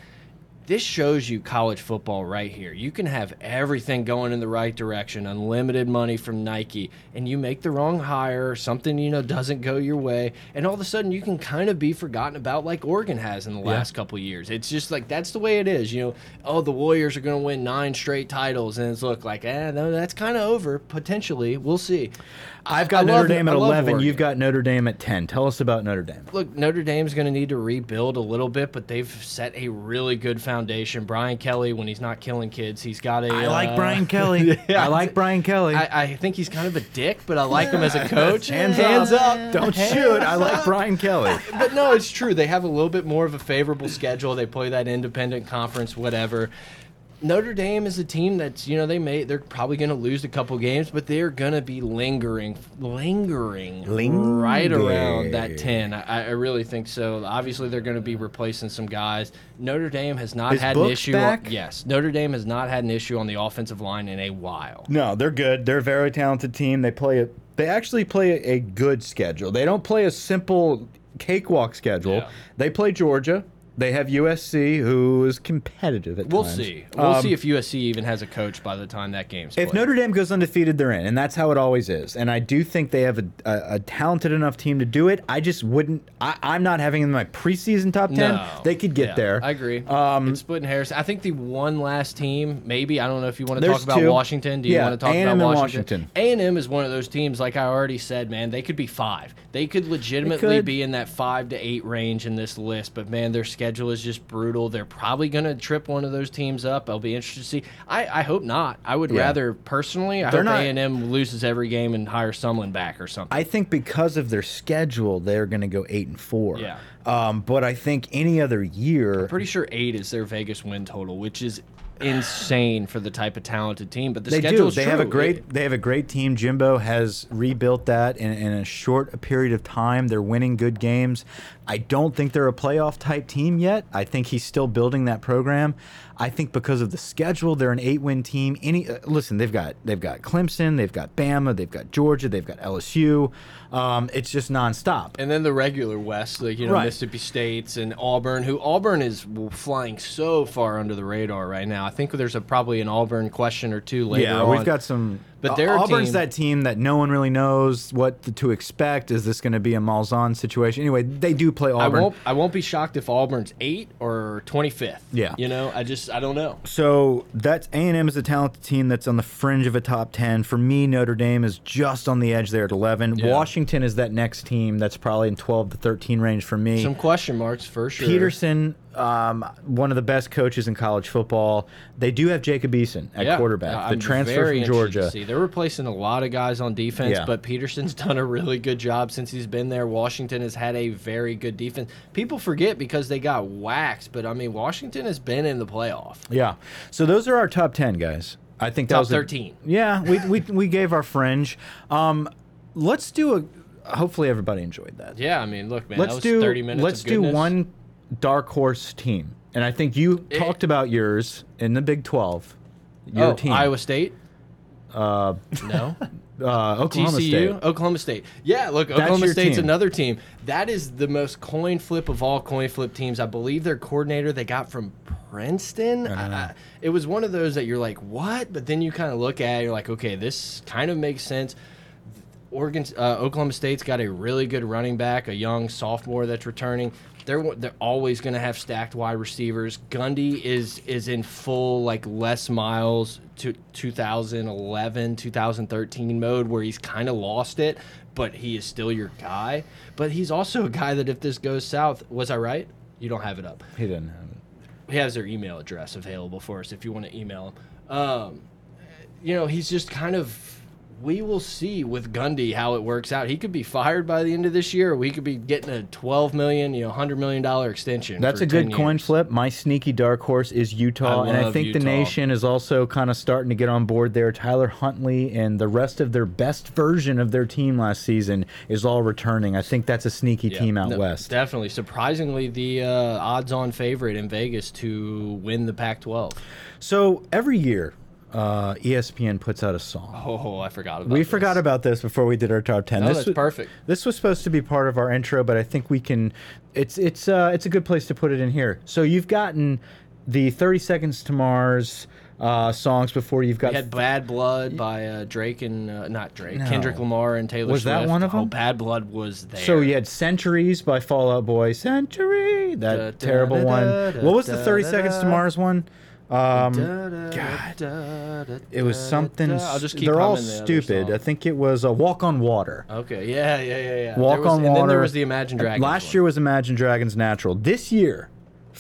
this shows you college football right here. You can have everything going in the right direction, unlimited money from Nike, and you make the wrong hire, something you know doesn't go your way, and all of a sudden you can kind of be forgotten about like Oregon has in the last couple years. It's just like that's the way it is. You know, oh the Warriors are going to win nine straight titles, and it's look like eh, no, that's kind of over potentially. We'll see. I've I got Notre love. Dame at 11. Oregon. You've got Notre Dame at 10. Tell us about Notre Dame. Look, Notre Dame's going to need to rebuild a little bit, but they've set a really good foundation. Brian Kelly, when he's not killing kids, he's got a. I like uh, Brian Kelly. yeah, I like Brian Kelly. I, I think he's kind of a dick, but I like him as a coach. Hands, Hands up. up. Don't shoot. I like Brian Kelly. But no, it's true. They have a little bit more of a favorable schedule. They play that independent conference, whatever. Notre Dame is a team that's you know they may they're probably going to lose a couple games, but they're going to be lingering, lingering, right around that ten. I, I really think so. Obviously, they're going to be replacing some guys. Notre Dame has not Is had an issue. back? yes, Notre Dame has not had an issue on the offensive line in a while. No, they're good. They're a very talented team. They play a they actually play a, a good schedule. They don't play a simple cakewalk schedule. Yeah. They play Georgia. They have USC, who is competitive at We'll times. see. We'll Um, see if USC even has a coach by the time that game's If. Notre Dame goes undefeated, they're in, and that's how it always is. And I do think they have a, a, a talented enough team to do it. I just wouldn't. I, I'm not having them in my preseason top ten. No. They could get Yeah, there. I agree. Um, it's splitting hairs. I think the one last team, maybe I don't know if you want to There's talk about two. Washington. Do you Yeah, want to talk A&M about Washington? A and M is one of those teams. Like I already said, man, they could be five. They could legitimately could. be in that five to eight range in this list. But man, their schedule is just brutal. They're probably going to trip one of those teams up. I'll be interested to see. I, I hope not. I would Yeah. rather personally. I They're hope A and M loses every game and hire someone back or something. I think because of their schedule, they're going to go eight and four. Yeah. Um, but I think any other year, Pretty sure eight is their Vegas win total, which is insane for the type of talented team. But the They do. They have a great. They have a great team. Jimbo has rebuilt that in, in a short period of time. They're winning good games. I don't think they're a playoff type team yet. I think he's still building that program. I think because of the schedule, they're an eight-win team. Any uh, listen, they've got they've got Clemson, they've got Bama, they've got Georgia, they've got LSU. Um, it's just nonstop. And then the regular West, like you know Right. Mississippi State's and Auburn, who Auburn is flying so far under the radar right now. I think there's a probably an Auburn question or two later yeah, on. we've got some. But their Auburn's team- that team that no one really knows what to, expect. Is this going to be a Malzahn situation? Anyway, they do play I Auburn. won't. I won't be shocked if Auburn's eight or twenty fifth. Yeah. you know, I just I don't know. So that's A and M is a talented team that's on the fringe of a top ten. For me, Notre Dame is just on the edge there at eleven. Yeah. Washington is that next team that's probably in twelve to thirteen range for me. Some question marks for sure. Petersen, um, one of the best coaches in college football. They do have Jacob Eason at Yeah. quarterback, Uh, the I'm transfer very from Georgia. see. They're replacing a lot of guys on defense, Yeah. but Petersen's done a really good job since he's been there. Washington has had a very good defense. People forget because they got waxed, but I mean Washington has been in the playoff. Yeah. So those are our top ten guys. I think that Top was a- 13. yeah, we, we we gave our fringe. Um, let's do a. Hopefully, everybody enjoyed that. Yeah, I mean, look, man, let's that was do 30 minutes. let's do one dark horse team, and I think you Eh. talked about yours in the Big Twelve. Your Oh, team, Iowa State. uh, No, uh, Oklahoma TCU, State. Oklahoma State. Yeah, look, Oklahoma State's team. another team. That is the most coin flip of all coin flip teams. I believe their coordinator they got from Princeton. I, it was one of those that you're like, what? But then you kind of look at it, you're like, okay, this kind of makes sense. Oregon, uh, Oklahoma State's got a really good running back, a young sophomore that's returning. They're they're always going to have stacked wide receivers. Gundy is is in full like Les Miles to 2011, 2013 mode where he's kind of lost it, but he is still your guy. But he's also a guy that if this goes south, was I right? You don't have it up He didn't have it. he has their email address available for us if you want to email him. Um, you know, he's just kind of. We will see with Gundy how it works out. He could be fired by the end of this year, or we could be getting a twelve million, you know, hundred million dollar extension. That's a good 10 coin years. flip. My sneaky dark horse is Utah, I and I think the nation is also kind of starting to get on board there. Tyler Huntley and the rest of their best version of their team last season is all returning. I think that's a sneaky Yeah, team out no, west. Definitely, surprisingly, the uh, odds-on favorite in Vegas to win the Pac-12. So every year, uh, ESPN puts out a song. Oh, I forgot about. we this. forgot about this before we did our top ten. No, this that's was, perfect. This was supposed to be part of our intro, but I think we can. It's it's uh, it's a good place to put it in here. So you've gotten the Thirty Seconds to Mars uh, songs before. You've got We had Bad Blood by uh, Drake and uh, not Drake, No. Kendrick Lamar and Taylor Was that Swift. one of Oh, them? Bad Blood was there. So you had Centuries by Fall Out Boy. Century, that Da, da, terrible da, one. what was the 30 da, Seconds to. Mars one? Um, God. it was something. I'll just keep they're all stupid. I think it was a Walk on Water. Okay, yeah, yeah, yeah, yeah. Walk was- on and Water. then there was the Imagine Dragons. Last one. year was Imagine Dragons Natural. This year,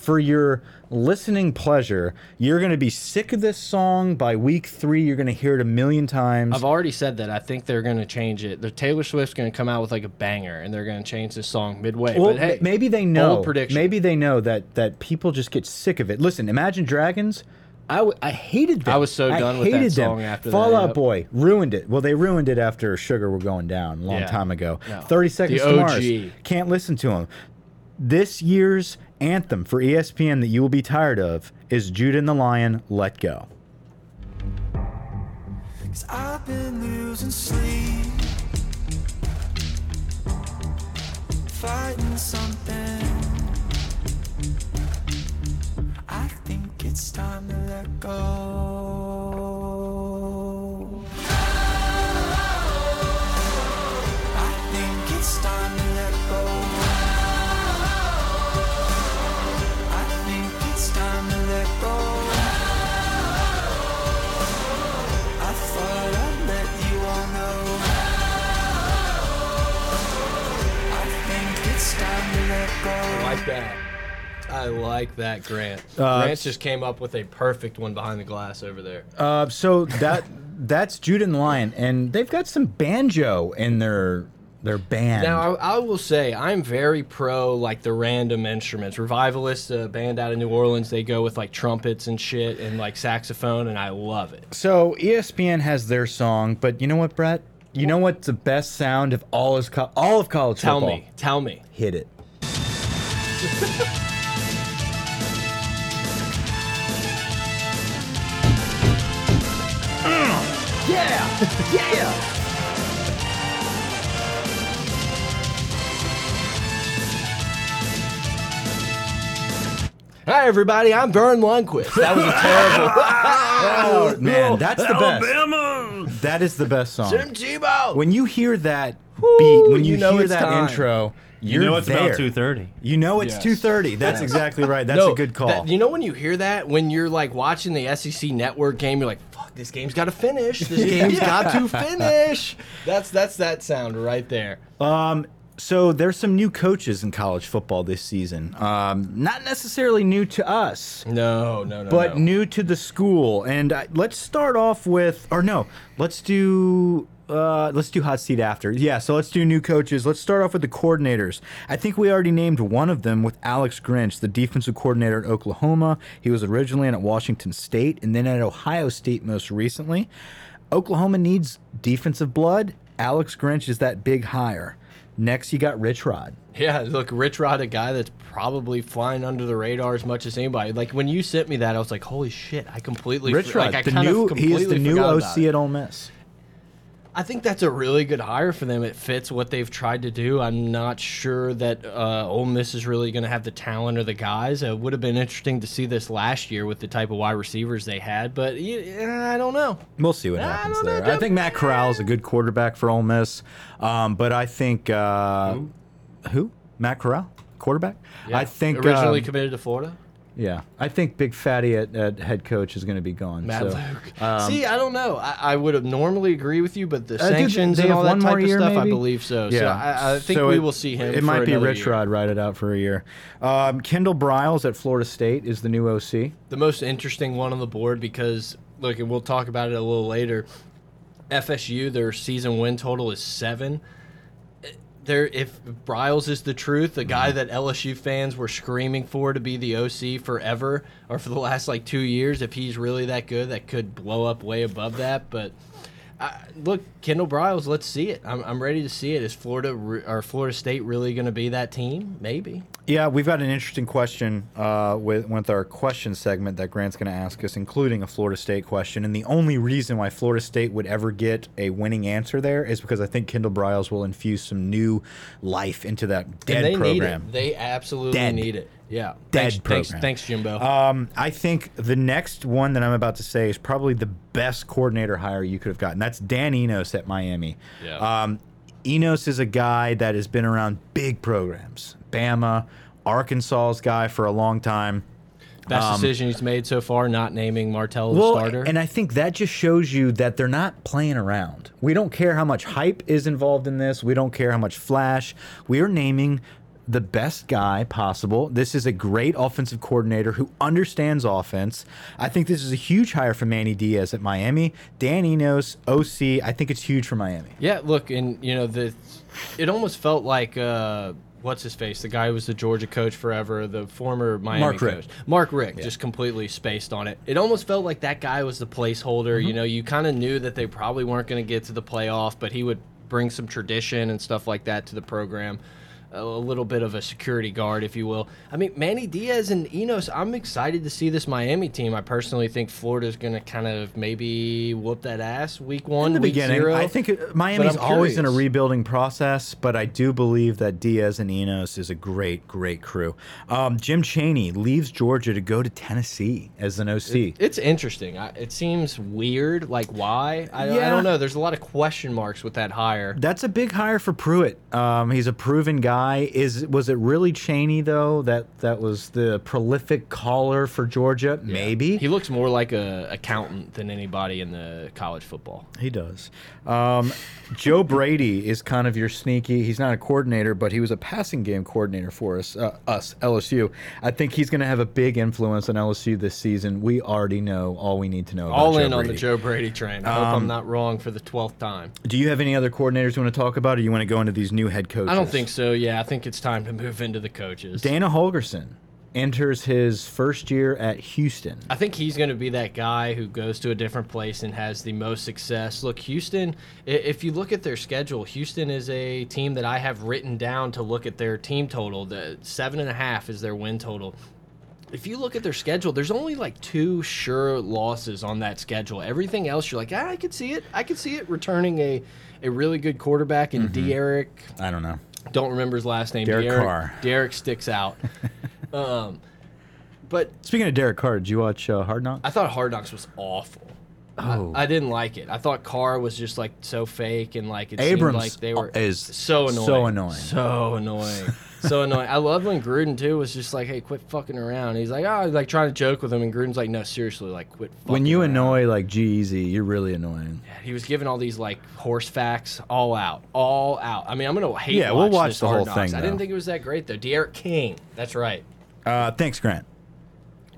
for your listening pleasure, you're going to be sick of this song. By week three, you're going to hear it a million times. I've already said that. I think they're going to change it. The Taylor Swift's going to come out with like a banger, and they're going to change this song midway. well, but hey, maybe they know. prediction. Maybe they know that that people just get sick of it. Listen, Imagine Dragons. I, w- I hated them. I was so done with that hated them. song after that, Fall Out yep. Boy ruined it. Well, they ruined it after Sugar were going down a long Yeah. time ago. No. Thirty Seconds The to Mars. Can't listen to them. This year's anthem for ESPN that you will be tired of is Judah and the Lion, Let Go. I've been losing sleep, fighting something. I think it's time to let go. Like that. I like that, Grant. Uh, Grant just came up with a perfect one behind the glass over there. Uh, so that that's Judah and the Lion, and they've got some banjo in their They're banned. Now, I, I will say I'm very pro like the random instruments. Revivalist, a band out of New Orleans, they go with like trumpets and shit and like saxophone, and I love it. so ESPN has their song, but you know what, Brett? You know what's the best sound of all is co all of college Tell football? me, tell me. Hit it. Yeah, yeah. Hi everybody, I'm Verne Lundquist. That was a terrible. Oh man, that's the best. Alabama. That is the best song. Tim Tebow. When you hear that beat, when you, you know hear that time. intro, you're You know it's there. about two thirty. You know it's Yes. two thirty. That's exactly right. That's No, a good call. that- you know when you hear that when you're like watching the SEC Network game, you're like, "Fuck, this game's got to finish. This game's got to finish." That's that's that sound right there. Um, so there's some new coaches in college football this season. Um, not necessarily new to us, No, no, no. but no. new to the school. And uh, let's start off with, or no, let's do. Uh, let's do hot seat after. Yeah, so let's do new coaches. Let's start off with the coordinators. I think we already named one of them with Alex Grinch, the defensive coordinator at Oklahoma. He was originally at Washington State and then at Ohio State most recently. Oklahoma needs defensive blood. Alex Grinch is that big hire. Next, you got Rich Rod. Yeah, look, Rich Rod, a guy that's probably flying under the radar as much as anybody. Like when you sent me that, I was like, "Holy shit!" I completely Rich Rod, like, I the kind new of he is the new OC it. at Ole Miss. I think that's a really good hire for them. It fits what they've tried to do. I'm not sure that uh, Ole Miss is really going to have the talent or the guys. It would have been interesting to see this last year with the type of wide receivers they had, but yeah, I don't know. We'll see what happens don't know, there. I think Matt Corral is a good quarterback for Ole Miss, um, but I think uh, who? Matt Corral, quarterback. I think originally um, committed to Florida. Yeah. I think Big Fatty at, at head coach is going to be gone. Matt so, Luke. um, See, I don't know. I, I would have normally agree with you, but the Uh, sanctions they and all that type of stuff, I believe so. Yeah, So I, I think So we it- will see him. It might be Rich year. Rod ride it out for a year. Um, Kendall Briles at Florida State is the new OC. the most interesting one on the board because look, and we'll talk about it a little later. FSU, their season win total is seven. There, if Briles is the truth, the Mm-hmm. guy that LSU fans were screaming for to be the OC forever or for the last like two years, if he's really that good, that could blow up way above that. But I, look, Kendall Briles, let's see it. I'm, I'm ready to see it. Is Florida or Florida State really going to be that team? Maybe. Yeah, we've got an interesting question uh, with with our question segment that Grant's going to ask us, including a Florida State question. And the only reason why Florida State would ever get a winning answer there is because I think Kendall Briles will infuse some new life into that dead they program. They absolutely Dead. need it. Yeah. Dead thanks, thanks, program. thanks, Jimbo. Um, I think the next one that I'm about to say is probably the best coordinator hire you could have gotten. That's Dan Enos at Miami. Yeah. Um, Enos is a guy that has been around big programs. Bama, Arkansas's guy for a long time. Best decision he's made so far, not naming Martell the Well, starter. and I think that just shows you that they're not playing around. We don't care how much hype is involved in this. We don't care how much flash. We are naming the best guy possible. This is a great offensive coordinator who understands offense. I think this is a huge hire for Manny Diaz at Miami. Dan Enos, OC. I think it's huge for Miami. yeah, look, and you know the, it almost felt like uh, what's his face, the guy who was the Georgia coach forever, the former Miami Mark coach, Mark Richt, just completely spaced on it. It almost felt like that guy was the placeholder. Mm-hmm. You know, you kind of knew that they probably weren't going to get to the playoff, but he would bring some tradition and stuff like that to the program. A little bit of a security guard, if you will. I mean, Manny Diaz and Enos, I'm excited to see this Miami team. I personally think Florida's going to kind of maybe whoop that ass week one, in the week beginning. zero. I think uh, Miami's always in a rebuilding process, but I do believe that Diaz and Enos is a great, great crew. Um, Jim Chaney leaves Georgia to go to Tennessee as an OC. It's interesting. I, it seems weird. Like why? I, I don't know. There's a lot of question marks with that hire. That's a big hire for Pruitt. Um, he's a proven guy guy. Is was it really Chaney though? That that was the prolific caller for Georgia. Maybe He looks more like a accountant than anybody in the college football. He does. Um, Joe Brady is kind of your sneaky. He's not a coordinator, but he was a passing game coordinator for us, uh, us LSU. I think he's going to have a big influence on LSU this season. We already know all we need to know. About All Joe in on the Joe Brady train. I hope I'm not wrong for the twelfth time. Do you have any other coordinators you want to talk about, or you want to go into these new head coaches? I don't think so. Yeah, I think it's time to move into the coaches. Dana Holgorsen enters his first year at Houston. I think he's going to be that guy who goes to a different place and has the most success. Look, Houston, if you look at their schedule, Houston is a team that I have written down to look at their team total. The seven and a half is their win total. If you look at their schedule, there's only like two sure losses on that schedule. Everything else, you're like, ah, I could see it. I could see it returning a, a really good quarterback in D'Eriq. I don't know. Don't remember his last name. Derek Derek, Carr. Derek sticks out. um, but Speaking of Derek Carr, did you watch uh, Hard Knocks? I thought Hard Knocks was awful. Oh. I, I didn't like it. I thought Carr was just like so fake and like it Abrams seemed like they were is so annoying, so annoying. so annoying, so annoying. I love when Gruden too was just like, "Hey, quit fucking around." He's like, "Oh," like trying to joke with him, and Gruden's like, "No, seriously, like quit." Fucking when you around." annoy like G-Eazy, you're really annoying. he was giving all these like horse facts, all out, all out. I mean, I'm gonna hate. Yeah, we'll watch the whole thing, I didn't think it was that great though. D'Eriq King, that's right. Uh, thanks, Grant.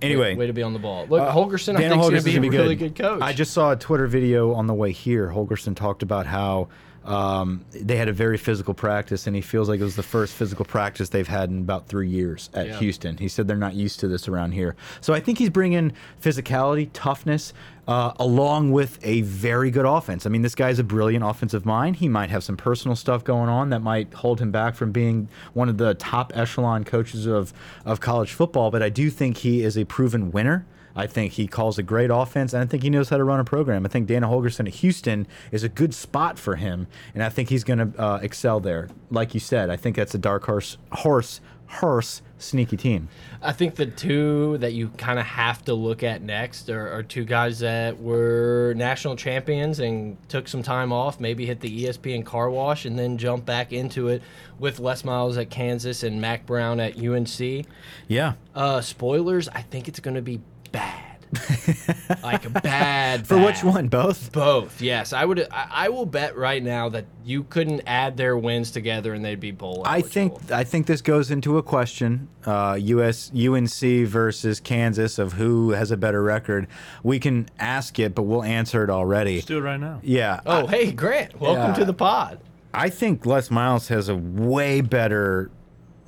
Anyway, way to be on the ball. Look, Uh, Holgorsen, I think, is going to be a really good coach. I just saw a Twitter video on the way here. Holgorsen talked about how um, they had a very physical practice, and he feels like it was the first physical practice they've had in about three years at Yeah. Houston. He said they're not used to this around here. So I think he's bringing physicality, toughness, uh, along with a very good offense. I mean, this guy's a brilliant offensive mind. He might have some personal stuff going on that might hold him back from being one of the top echelon coaches of, of college football, but I do think he is a proven winner. I think he calls a great offense, and I think he knows how to run a program. I think Dana Holgorsen at Houston is a good spot for him, and I think he's going to uh, excel there. Like you said, I think that's a dark horse, horse, horse, sneaky team. I think the two that you kind of have to look at next are, are two guys that were national champions and took some time off, maybe hit the ESPN car wash, and then jump back into it with Les Miles at Kansas and Mack Brown at UNC. Yeah. Uh, spoilers, I think it's going to be bad. like a bad. For which one? Both? Both, yes. I would. I, I will bet right now that you couldn't add their wins together and they'd be bowl. I think. I think this goes into a question: uh, US UNC versus Kansas of who has a better record. We can ask it, but we'll answer it already. Let's do it right now. Yeah. Oh, hey Grant, welcome Yeah. to the pod. I think Les Miles has a way better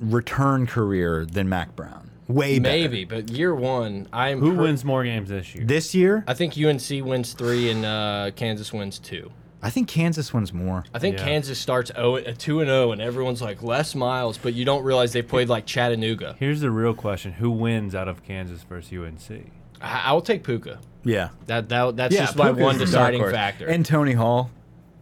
return career than Mack Brown. Way better. Maybe, but year one, I'm. Who per- wins more games this year? This year, I think UNC wins three and uh, Kansas wins two. I think Kansas wins more. I think Yeah. Kansas starts 0, uh, 2 and 0, and everyone's like less Miles, but you don't realize they played like Chattanooga. Here's the real question: Who wins out of Kansas versus UNC? I, I will take Pooka. Yeah. That that that's just my Pooka's one the dark deciding horse. factor. And Tony Hall.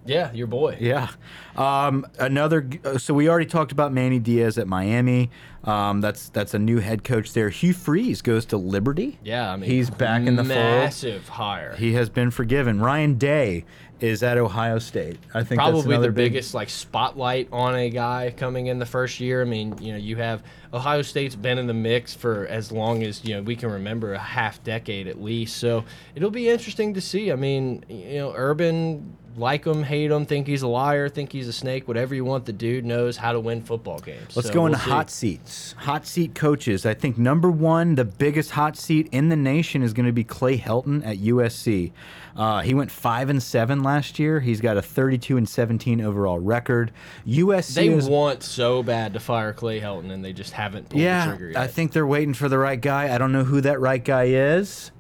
Yeah, your boy. Yeah. Um, another. uh, So we already talked about Manny Diaz at Miami. Um, that's that's a new head coach there. Hugh Freeze goes to Liberty. Yeah, I mean He's back in the fold. Massive hire. He has been forgiven. Ryan Day is at Ohio State. I think Probably the big- biggest like spotlight on a guy coming in the first year. I mean, you know, you have Ohio State's been in the mix for as long as you know we can remember, a half decade at least. So it'll be interesting to see. I mean, you know, Urban like him, hate him, think he's a liar, think he's a snake, whatever you want. The dude knows how to win football games. Let's So go into we'll hot seats. Hot seat coaches. I think number one, the biggest hot seat in the nation is going to be Clay Helton at USC. Uh, he went five and seven last year. He's got a 32 and 17 overall record. USC They is want so bad to fire Clay Helton, and they just haven't pulled the yeah. trigger yet. I think they're waiting for the right guy. I don't know who that right guy is.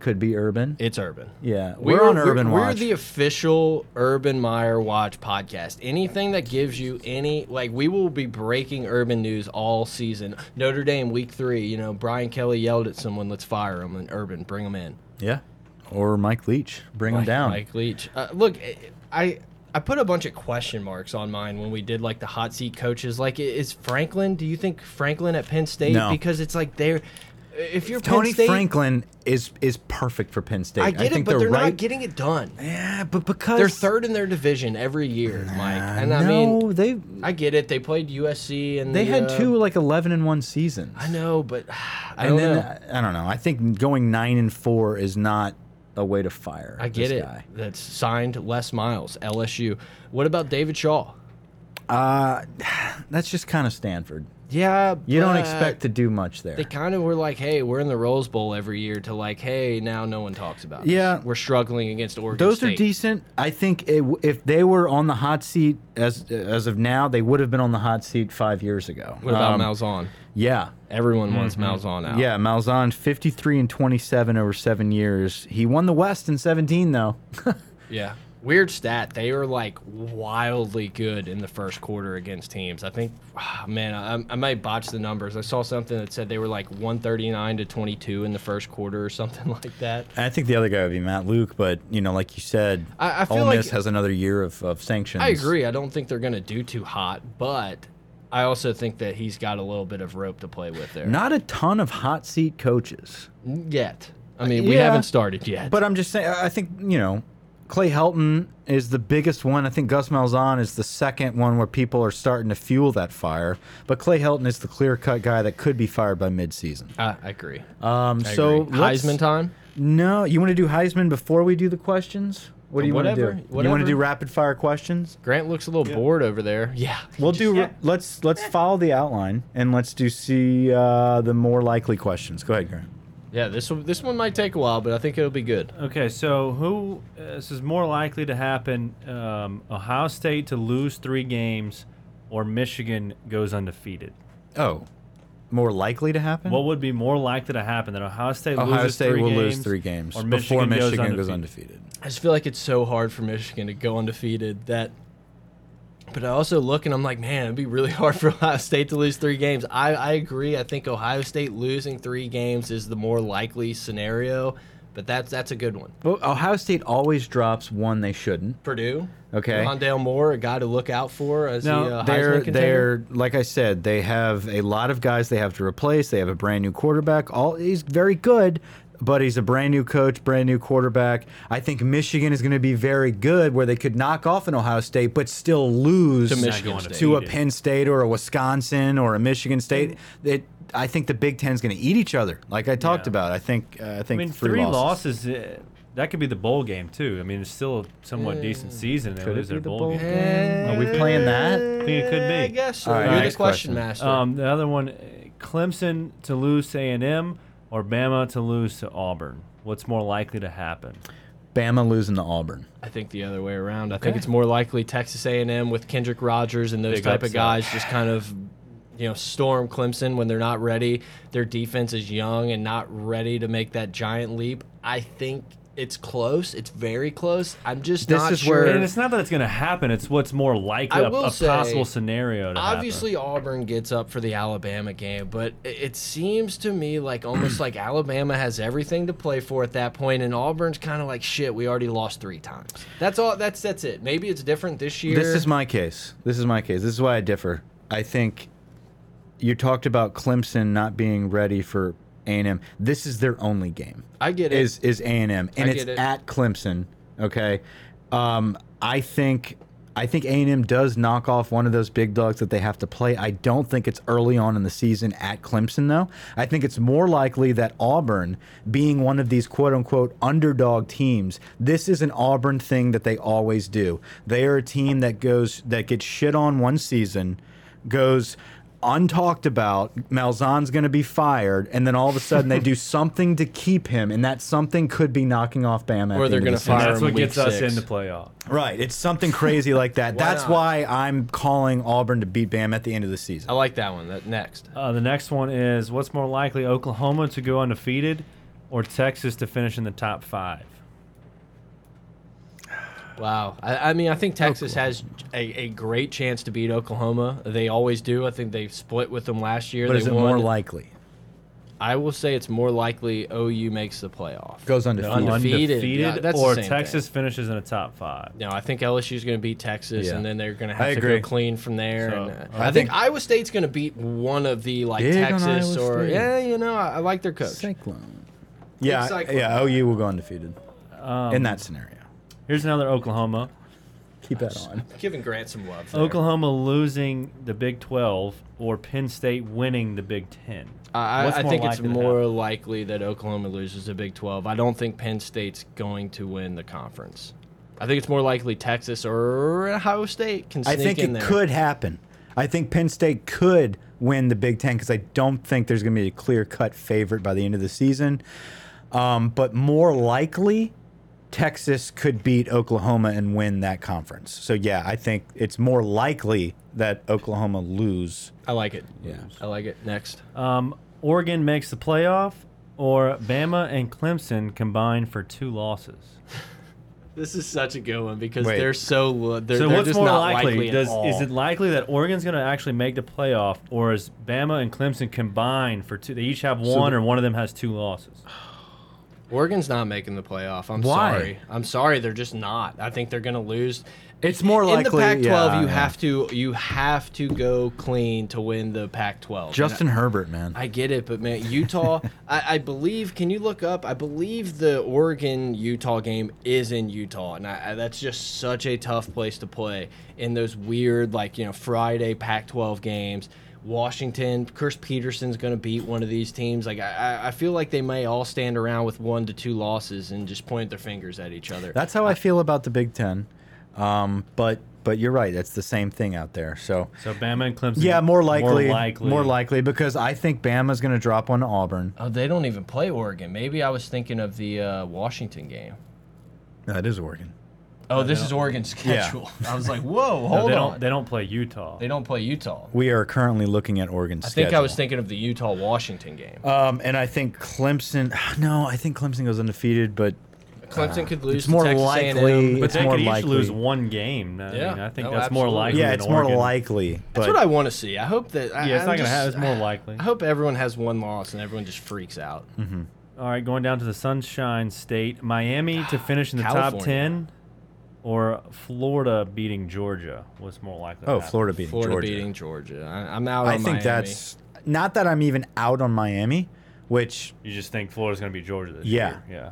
Could be Urban. it's Urban. Yeah, we're, on Urban we're, Watch. We're the official Urban Meyer Watch podcast. Anything that gives you any like, we will be breaking Urban news all season. Notre Dame week three. You know, Brian Kelly yelled at someone, "Let's fire him." And Urban, bring him in. yeah, or Mike Leach, bring him down. Mike Leach. Uh, look, I I put a bunch of question marks on mine when we did like the hot seat coaches. Like, is Franklin? Do you think Franklin at Penn State? No. Because it's like they're if you're Penn Tony State, Franklin is is perfect for Penn State. I get it, think but they're right. not getting it done. yeah, but because They're third in their division every year, Mike. And I no, mean, they I get it. They played USC and they the, had uh, two like eleven and one seasons. I know, but I and don't then know. uh, I don't know. I think going nine and four is not a way to fire. I get this it. Guy. That's signed Les Miles, LSU. What about David Shaw? Uh, that's just kind of Stanford. Yeah, You don't expect to do much there. They kind of were like, "Hey, we're in the Rose Bowl every year." To like, "Hey, now no one talks about." us. Yeah. we're struggling against Oregon. Those are State. decent. I think it, if they were on the hot seat as as of now, they would have been on the hot seat five years ago. What about Um, Malzahn? Yeah, Everyone wants Malzahn out. yeah. Malzahn, fifty three and twenty seven over seven years. He won the West in seventeen though. Yeah. Weird stat. They were like wildly good in the first quarter against teams. I think, ah, man, I, I might botch the numbers. I saw something that said they were like 139 to 22 in the first quarter or something like that. I think the other guy would be Matt Luke, but you know, like you said, I- I feel Ole like- Miss has another year of, of sanctions. I agree. I don't think they're going to do too hot, but I also think that he's got a little bit of rope to play with there. Not a ton of hot seat coaches. yet. I mean, we Yeah. haven't started yet. But I'm just saying, I think, you know, Clay Helton is the biggest one. I think Gus Malzahn is the second one where people are starting to fuel that fire. But Clay Helton is the clear cut guy that could be fired by midseason. I, I agree. Um, I so agree. Heisman time. No, you want to do Heisman before we do the questions? What do you want to do? Whatever, do? You want to do rapid fire questions? Grant looks a little bored over there. Yeah. We'll do. Let's let's follow the outline and let's do see uh, the more likely questions. Go ahead, Grant. Yeah, this one this one might take a while, but I think it'll be good. Okay, so who uh, this is more likely to happen? Um, Ohio State to lose three games, or Michigan goes undefeated. Oh, more likely to happen? What would be more likely to happen that Ohio State Ohio loses State three will games, lose three games or before Michigan Michigan goes goes undefeated? undefeated. I just feel like it's so hard for Michigan to go undefeated that but I also look and I'm like, man, it'd be really hard for Ohio State to lose three games. I, I agree. I think Ohio State losing three games is the more likely scenario, but that's that's a good one. Well, Ohio State always drops one they shouldn't. Purdue, Okay. Rondale Moore, a guy to look out for as No, the uh, They're they're like I said, they have a lot of guys they have to replace. They have a brand new quarterback. All he's very good, but he's a brand new coach, brand new quarterback. I think Michigan is going to be very good, where they could knock off an Ohio State, but still lose To Michigan going State. to a. Penn State or a Wisconsin or a Michigan State. It, I think the Big Ten is going to eat each other, like I talked Yeah. about. I think uh, I I think mean, three, three, losses. losses. uh, that could be the bowl game too. I mean, it's still a somewhat decent season. They Could it lose be their the bowl, bowl game. game? Are we playing that? I think it could be. I guess so. All right, You're the question, question. master. Um, the other one, uh, Clemson to lose to A&M or Bama to lose to Auburn. What's more likely to happen? Bama losing to Auburn. I think the other way around. I think it's more likely Texas A&M with Kendrick Rogers and those Big type of guys just kind of, you know, storm Clemson when they're not ready. Their defense is young and not ready to make that giant leap. I think it's close. It's very close. I'm just This not is sure. where- And it's not that it's going to happen. It's what's more likely, I a, a say, possible scenario to Obviously, Auburn gets up for the Alabama game, but it- it seems to me like almost like Alabama has everything to play for at that point, and Auburn's kind of like shit. We already lost three times. That's all. That's that's it. Maybe it's different this year. This is my case. This is my case. This is why I differ. I think you talked about Clemson not being ready for A&M. This is their only game. I get it. Is is A&M and it's it. at Clemson, okay? Um, I think I think A&M does knock off one of those big dogs that they have to play. I don't think it's early on in the season at Clemson though. I think it's more likely that Auburn being one of these quote unquote underdog teams, this is an Auburn thing that they always do. They are a team that goes that gets shit on one season, goes untalked about. Malzahn's going to be fired, and then all of a sudden they do something to keep him, and that something could be knocking off Bam. At Or the they're gonna fire That's him what gets us six. in the playoff. Right, it's something crazy like that. Why That's not? why I'm calling Auburn to beat Bam at the end of the season. I like that one. That next. Uh, the next one is what's more likely, Oklahoma to go undefeated or Texas to finish in the top five? Wow. I, I mean, I think Texas has a, a great chance to beat Oklahoma. They always do. I think they split with them last year. But they is it won. more likely? I will say it's more likely OU makes the playoff. Goes undefeated. Undefeated. Yeah, that's or same Texas finishes in the top five. No, I think LSU is going to beat Texas, Yeah. and then they're going to I have to agree. go clean from there. So, and, uh, I I, think, think- Iowa State's going to beat one of the like Texas or State. yeah, you know, I, I like their coach. Cyclone. Yeah, Cyclone. yeah. OU will go undefeated Um, in that scenario. Here's another Oklahoma. Keep that on. Giving Grant some love. there. Oklahoma losing the Big 12 or Penn State winning the Big 10. I, What's I more think it's likely to more happen? likely that Oklahoma loses the Big 12. I don't think Penn State's going to win the conference. I think it's more likely Texas or Ohio State can I sneak think in it there. could happen. I think Penn State could win the Big Ten because I don't think there's going to be a clear cut favorite by the end of the season. Um, but more likely, Texas could beat Oklahoma and win that conference. So yeah, I think it's more likely that Oklahoma lose. I like it. Yeah. I like it. Next. Um, Oregon makes the playoff or Bama and Clemson combine for two losses. This is such a good one because Wait. they're so they're, so they're what's just more not likely? likely at Does all. is it likely that Oregon's going to actually make the playoff, or is Bama and Clemson combined for two? They each have one, the- or one of them has two losses. Oregon's not making the playoff. I'm Why? sorry. I'm sorry. They're just not. I think they're going to lose. It's more likely in the Pac-12. yeah, you yeah. have to you have to go clean to win the Pac-12. And Justin Herbert, man. I get it, but man, Utah. I, I believe. Can you look up? I believe the Oregon Utah game is in Utah, and I, I, that's just such a tough place to play in those weird, like you know, Friday Pac-12 games. Washington, Chris Petersen's going to beat one of these teams. Like I, I- I feel like they may all stand around with one to two losses and just point their fingers at each other. That's how I feel about the Big Ten. Um, but but you're right. It's the same thing out there. So So Bama and Clemson. yeah, more likely, More likely. more likely because I think Bama's going to drop one to Auburn. oh, they don't even play Oregon. Maybe I was thinking of the uh, Washington game. That is Oregon. Oh, this is Oregon's Yeah. schedule. I was like, whoa, No, hold they on. don't. They don't play Utah. They don't play Utah. We are currently looking at Oregon's I think I was thinking of the Utah Washington game. Um, and I think Clemson. No, I think Clemson goes undefeated, but Clemson could lose. it's to more Texas likely- A&M. but it's they more could each likely. lose one game. I, Yeah. mean, I think No, that's more absolutely. likely. yeah, than it's more Oregon. likely. But That's what I want to see. I hope that. I, Yeah, it's I'm not going to just- happen. It's more likely. I hope everyone has one loss and everyone just freaks out. All right, going down to the Sunshine State, Miami to finish in the top California. ten, or Florida beating Georgia. What's more likely? oh. Florida beating Florida Georgia. beating Georgia. I, I'm out. I on think Miami. that's not that I'm even out on Miami, which You just think Florida's going to beat Georgia this Yeah. year? Yeah.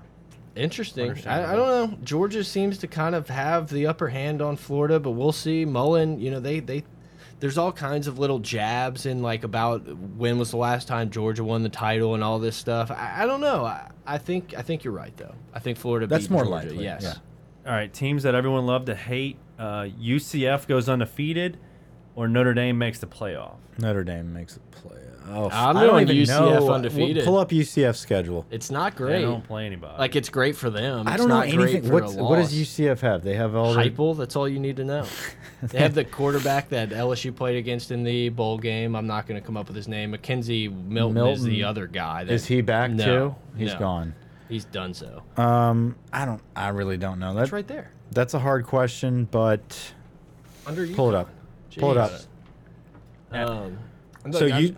interesting. I, I don't know. Georgia seems to kind of have the upper hand on Florida, but we'll see. Mullen, you know, they they. There's all kinds of little jabs in like about when was the last time Georgia won the title and all this stuff. I, I don't know. I, I think I think you're right though. I think Florida. That's beat more Georgia. likely, Yes. yeah. All right, teams that everyone loved to hate. Uh, UCF goes undefeated, or Notre Dame makes the playoff. Notre Dame makes the playoff. Oh, I'm I don't even UCF know. undefeated. Pull up UCF schedule. It's not great. They don't play anybody. Like it's great for them. I don't know not great anything. for What's, what does. UCF have? They have all the Heupel, that's all you need to know. they have the quarterback that LSU played against in the bowl game. I'm not going to come up with his name. McKenzie Milton, is the other guy. That, Is he back No, too? He's no. gone. He's done so. Um, I don't. I really don't know. That, That's right there. That's a hard question, but Under you. pull it up. Pull it up. Um, So look, I'm- you.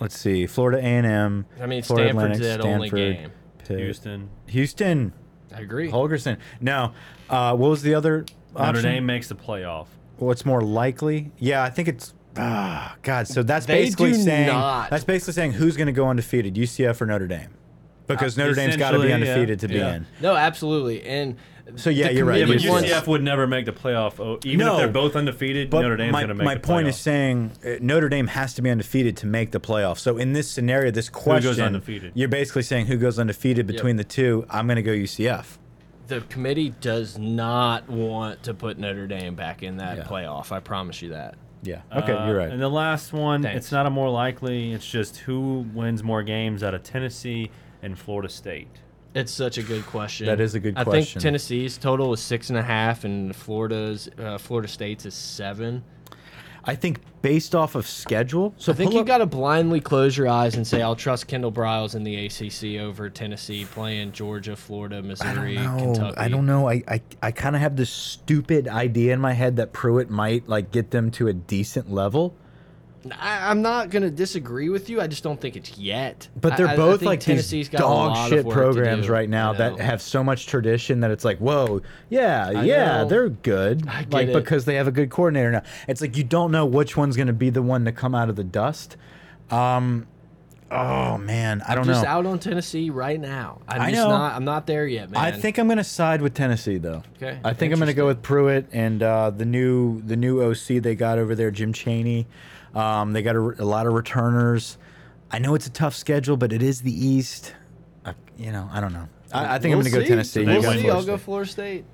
Let's see. Florida A and M. I mean, Florida Stanford's Atlantic, that only Stanford, game. Pitt. Houston. Houston. I agree. Holgorsen. No. Uh, what was the other Notre option? Dame makes the playoff. What's more likely? Yeah, I think it's. Ah, God. So that's They basically do saying not. that's basically saying who's going to go undefeated, UCF or Notre Dame, because Uh, Notre Dame's got to be essentially, yeah. undefeated to be Yeah. in. No, absolutely. And So, yeah, the you're right. Yeah, but committee UCF. wants- would never make the playoff. Oh, even No. if they're both undefeated, But Notre Dame's my, going to make the U.S. my the point playoff. is saying uh, Notre Dame has to be undefeated to make the playoff. So in this scenario, this question, undefeated? you're basically saying who goes undefeated between the two. I'm going to go UCF. the committee does not want to put Notre Dame back in that Yeah. playoff. I promise you that. Yeah. Okay, Uh, you're right. And the last one, Thanks. it's not a more likely. It's just who wins more games out of Tennessee and Florida State. It's such a good question. That is a good I question. I think Tennessee's total is six and a half, and Florida's uh, Florida State's is seven. I think based off of schedule. So I think you up- got to blindly close your eyes and say, "I'll trust Kendall Briles in the ACC over Tennessee playing Georgia, Florida, Missouri, know. Kentucky." I don't know. I, I, I kind of have this stupid idea in my head that Pruitt might like get them to a decent level. I, I'm not gonna disagree with you. I just don't think it's yet. But they're I- I both think like Tennessee's these got dog shit to programs do, right now you that have so much tradition that it's like, whoa, yeah, I yeah, know. they're good. I get like it. because they have a good coordinator now. It's like you don't know which one's going to be the one to come out of the dust. Um, oh man, I don't just know. Just out on Tennessee right now. I'm I know. not. I'm not there yet, man. I think I'm going to side with Tennessee though. Okay, I think I'm going to go with Pruitt and uh, the new the new OC they got over there, Jim Chaney. Um, they got a, a lot of returners. I know it's a tough schedule, but it is the East. Uh, you know, I don't know. I, I think I'm going to go. Tennessee. You We'll got see. I'll go Florida State.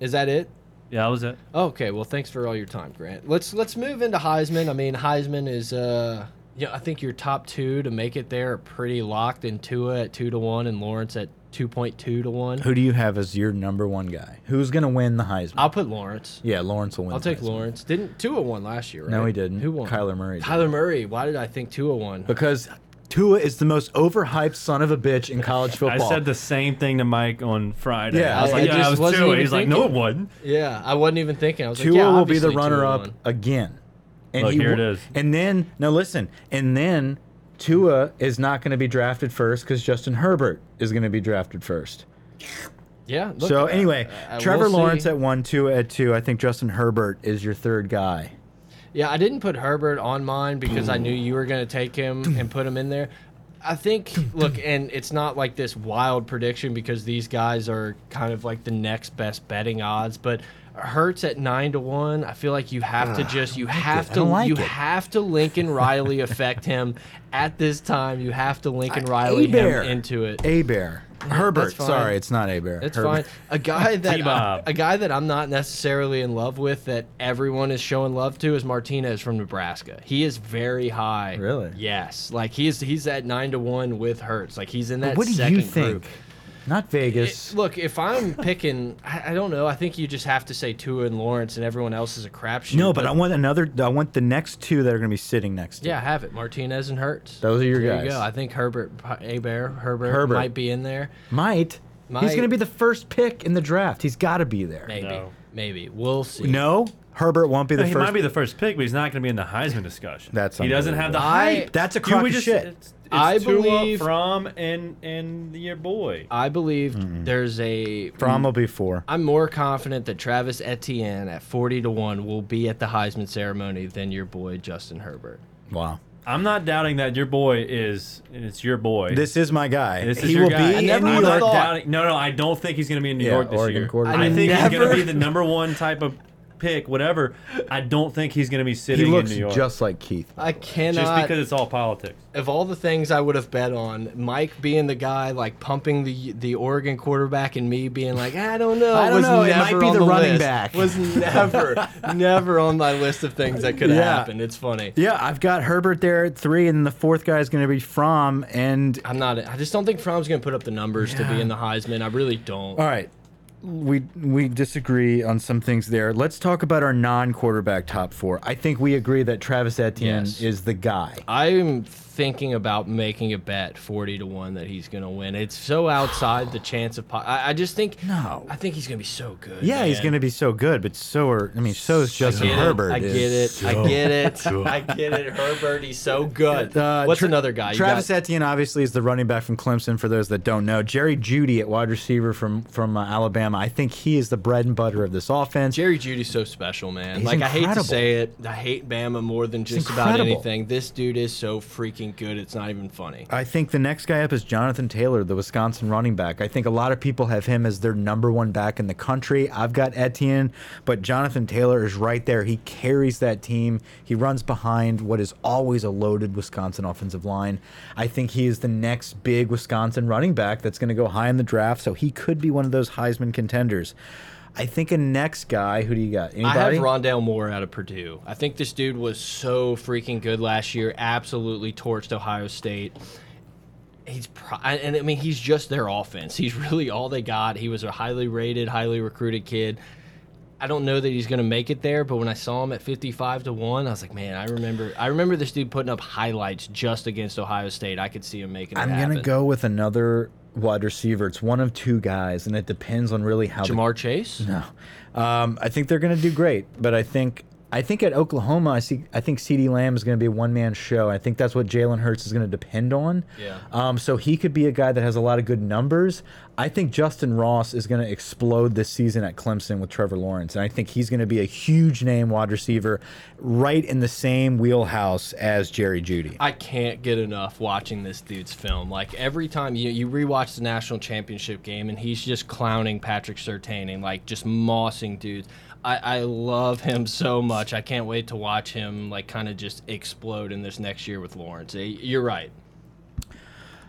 Is that it? Yeah, that was it. Okay, well, thanks for all your time, Grant. Let's let's move into Heisman. I mean, Heisman is uh, yeah, I think your top two to make it there are pretty locked in Tua at two to one and Lawrence at two point two to one. Who do you have as your number one guy? Who's going to win the Heisman? I'll put Lawrence. yeah, Lawrence will win. I'll the take Heisman. Lawrence. Didn't Tua won last year? Right? No, he didn't. Who won? Kyler Murray. did. Kyler Murray. Why did I think Tua won? Because Tua is the most overhyped son of a bitch in college football. I said the same thing to Mike on Friday. Yeah, I was like, I yeah, I was wasn't too. He's like, no, it thinking. wasn't. yeah, I wasn't even thinking. I was Tua like, yeah, will be the runner-up again. And Look, he here it wo- is. And then no, listen. And then Tua is not going to be drafted first because Justin Herbert is going to be drafted first. Yeah. look, so uh, anyway, uh, Trevor Lawrence see. at one, Tua at two. I think Justin Herbert is your third guy. Yeah, I didn't put Herbert on mine because I knew you were going to take him and put him in there. I think, look, and it's not like this wild prediction because these guys are kind of like the next best betting odds, but Hurts at nine to one. I feel like you have to ah, just you have it. To like you it. have to Lincoln Riley affect him at this time. You have to Lincoln Riley him A-Bear. into it. A Bear. Herbert. Sorry, it's not A Bear. It's Herbert. fine. A guy that T-Bob. a guy that I'm not necessarily in love with that everyone is showing love to is Martinez from Nebraska. He is very high. Really? Yes. Like he's he's at nine to one with Hurts. Like he's in that. What do second you think? Group. Not Vegas. It- look, if I'm picking, I, I don't know. I think you just have to say Tua and Lawrence, and everyone else is a crapshoot. no, but I want another. I want the next two that are going to be sitting next to. Yeah, I have it. Martinez and Hurts. Those are your there guys. You go. I think Herbert, A Bear, Herbert, Herbert. might be in there. Might. He's going to be the first pick in the draft. He's got to be there. Maybe, No. maybe we'll see. No, Herbert won't be the he first. might be the first pick, but he's not going to be in the Heisman discussion. That's he doesn't have the hype. I- That's a You crock of just- shit. It's, it's I Tua, believe- from and and your boy. I believe there's a. from will be four. I'm more confident that Travis Etienne at 40 to 1 will be at the Heisman ceremony than your boy Justin Herbert. Wow. I'm not doubting that your boy is. It's your boy. This is my guy. This is he your will guy. be I in never New would've York. thought- doubting. No, no, I don't think he's going to be in New Yeah, York this Oregon year. quarterback. I I think he's going to be the number one type of pick, whatever. I don't think he's going to be sitting He sitting looks in New York. just like Keith. I cannot. just because it's all politics. of all the things I would have bet on, Mike being the guy like pumping the the Oregon quarterback, and me being like, I don't know. I don't was know, it might be on the running list. back. Was never, never on my list of things that could have Yeah. happened. It's funny. Yeah, I've got Herbert there at three, and the fourth guy is going to be Fromm. And I'm not. I just don't think Fromm's going to put up the numbers to be in the Heisman. I really don't. all right, we we disagree on some things there. Let's talk about our non-quarterback top four. I think we agree that Travis Etienne Yes. is the guy. I'm thinking about making a bet 40 to 1 that he's going to win. It's so outside the chance of I, I just think No. I think he's going to be so good. Yeah, he's going to be so good, but so are I mean, so is I Justin get it. Herbert. I get is it. I get it. I get it. Herbert, he's so good. Uh, What's Tra- another guy? You Travis got- Etienne obviously is the running back from Clemson. For those that don't know, Jerry Jeudy at wide receiver from from uh, Alabama. I think he is the bread and butter of this offense. Jerry Jeudy's so special, man. He's like I hate to say it, I hate Bama more than just about anything. This dude is so freaking good. It's not even funny. I think the next guy up is Jonathan Taylor, the Wisconsin running back. I think a lot of people have him as their number one back in the country. I've got Etienne, but Jonathan Taylor is right there. He carries that team. He runs behind what is always a loaded Wisconsin offensive line. I think he is the next big Wisconsin running back that's going to go high in the draft, so he could be one of those Heisman contenders. I think a next guy. Who do you got? Anybody? I have Rondale Moore out of Purdue. I think this dude was so freaking good last year. Absolutely torched Ohio State. He's pro and I mean he's just their offense. He's really all they got. He was a highly rated, highly recruited kid. I don't know that he's going to make it there, but when I saw him at 55 to 1, I was like, man, I remember I remember this dude putting up highlights just against Ohio State. I could see him making it I'm gonna go with another wide receiver. It's one of two guys, and it depends on really how the Ja'Marr Chase? No. Um, I think they're going to do great, but I think I think at Oklahoma, I see. I think CeeDee Lamb is going to be a one man show. I think that's what Jalen Hurts is going to depend on. Yeah. Um, so he could be a guy that has a lot of good numbers. I think Justin Ross is going to explode this season at Clemson with Trevor Lawrence, and I think he's going to be a huge name wide receiver, right in the same wheelhouse as Jerry Jeudy. I can't get enough watching this dude's film. Like every time you you rewatch the national championship game and he's just clowning Patrick Surtain and like just mossing dudes. I, I love him so much. I can't wait to watch him like kind of just explode in this next year with Lawrence. Eh, You're right.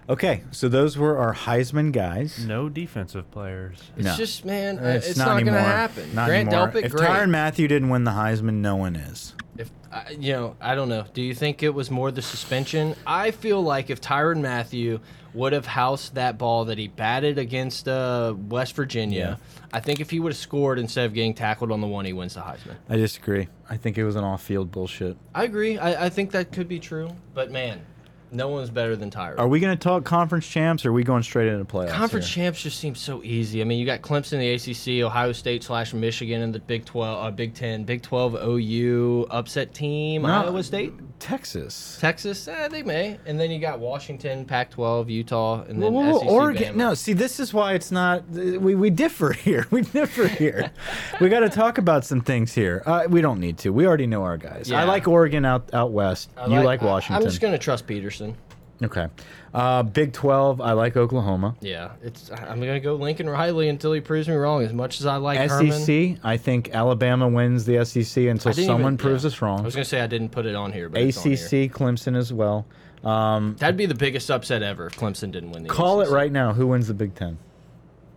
Okay, so those were our Heisman guys. No defensive players. It's No. just man, uh, it's, not, not, gonna happen. Not Grant anymore. Delpit, if great. Tyrann Mathieu didn't win the Heisman, no one is. If I- you know, I don't know. Do you think it was more the suspension? I feel like if Tyrann Mathieu would have housed that ball that he batted against uh, West Virginia, I think if he would have scored instead of getting tackled on the one, he wins the Heisman. I disagree. I think it was an off-field bullshit. I agree. I, I think that could be true. But man, no one's better than Tyrann. Are we going to talk conference champs, or are we going straight into playoffs? Conference here? champs just seems so easy. I mean, you got Clemson, in the ACC, Ohio State slash Michigan in the Big Twelve, uh, Big Ten, Big Twelve, OU upset team, No. Iowa State. Texas. Texas, eh, they may, and then you got Washington, Pac-12, Utah, and then whoa, whoa, SEC, Oregon. Bama. No, see, this is why it's not. We, we differ here. We differ here. we got to talk about some things here. Uh, we don't need to. We already know our guys. I like Oregon out out west. I you like I- Washington. I'm just gonna trust Petersen. Okay. Uh, Big Twelve. I like Oklahoma. Yeah, it's. I'm gonna go Lincoln Riley until he proves me wrong. As much as I like Herman, SEC. I think Alabama wins the SEC until someone even- proves yeah. us wrong. I was gonna say I didn't put it on here, but it's on here. ACC. Clemson as well. Um, That'd be the biggest upset ever if Clemson didn't win the. call it right now. Who wins the Big Ten?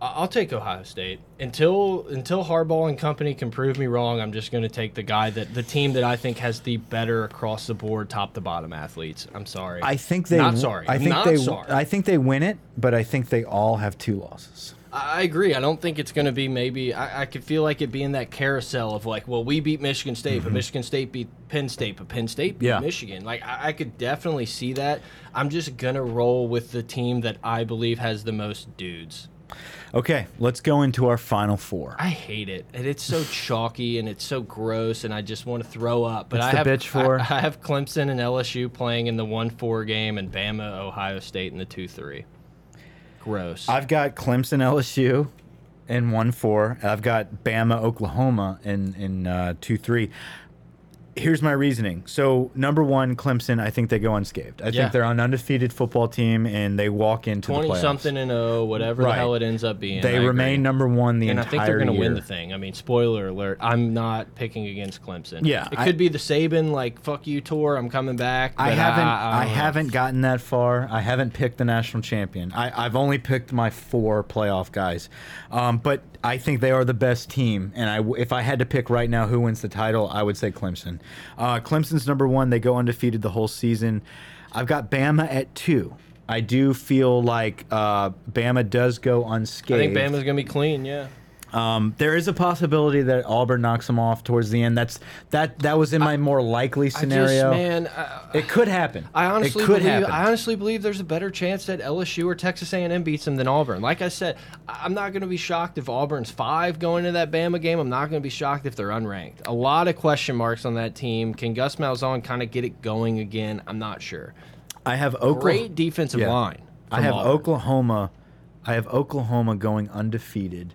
I'll take Ohio State until until Harbaugh and company can prove me wrong. I'm just going to take the guy that the team that I think has the better across the board, top to bottom athletes. I'm sorry. I think they. Not sorry. I think Not they. sorry. I think they win it, but I think they all have two losses. I agree. I don't think it's going to be maybe. I, I could feel like it being that carousel of like, well, we beat Michigan State, but Michigan State beat Penn State, but Penn State beat Mm-hmm. Yeah. Michigan. Like, I, I could definitely see that. I'm just going to roll with the team that I believe has the most dudes. Okay, let's go into our final four. I hate it, and it's so chalky and it's so gross, and I just want to throw up. But What's I the have bitch for? I, I have Clemson and LSU playing in the one-four game, and Bama, Ohio State in the two-three. Gross. I've got Clemson, LSU, in one four. I've got Bama, Oklahoma, in in uh, two three. Here's my reasoning. So number one, Clemson. I think they go unscathed. I Yeah. think they're an undefeated football team, and they walk into the Twenty something and oh, whatever Right. the hell it ends up being. They I remain agree. number one the and I think they're going to win the thing. I mean, spoiler alert: I'm not picking against Clemson. Yeah, it I- could be the Saban like "fuck you" tour. I'm coming back. I haven't. I, I, haven't gotten that far. I haven't picked the national champion. I, I've only picked my four playoff guys, um, but I think they are the best team. And I, if I had to pick right now who wins the title, I would say Clemson. Uh, Clemson's number one. They go undefeated the whole season. I've got Bama at two. I do feel like uh, Bama does go unscathed. I think Bama's going to be clean. Yeah. Um, there is a possibility that Auburn knocks them off towards the end. That's that. That was in my more likely scenario. I just, man, I, it could happen. I honestly it could believe happen. I honestly believe there's a better chance that LSU or Texas A&M beats them than Auburn. Like I said, I'm not going to be shocked if Auburn's five going into that Bama game. I'm not going to be shocked if they're unranked. A lot of question marks on that team. Can Gus Malzahn kind of get it going again? I'm not sure. I have Oklahoma. Great defensive Yeah. line. I have Auburn. Oklahoma. I have Oklahoma going undefeated.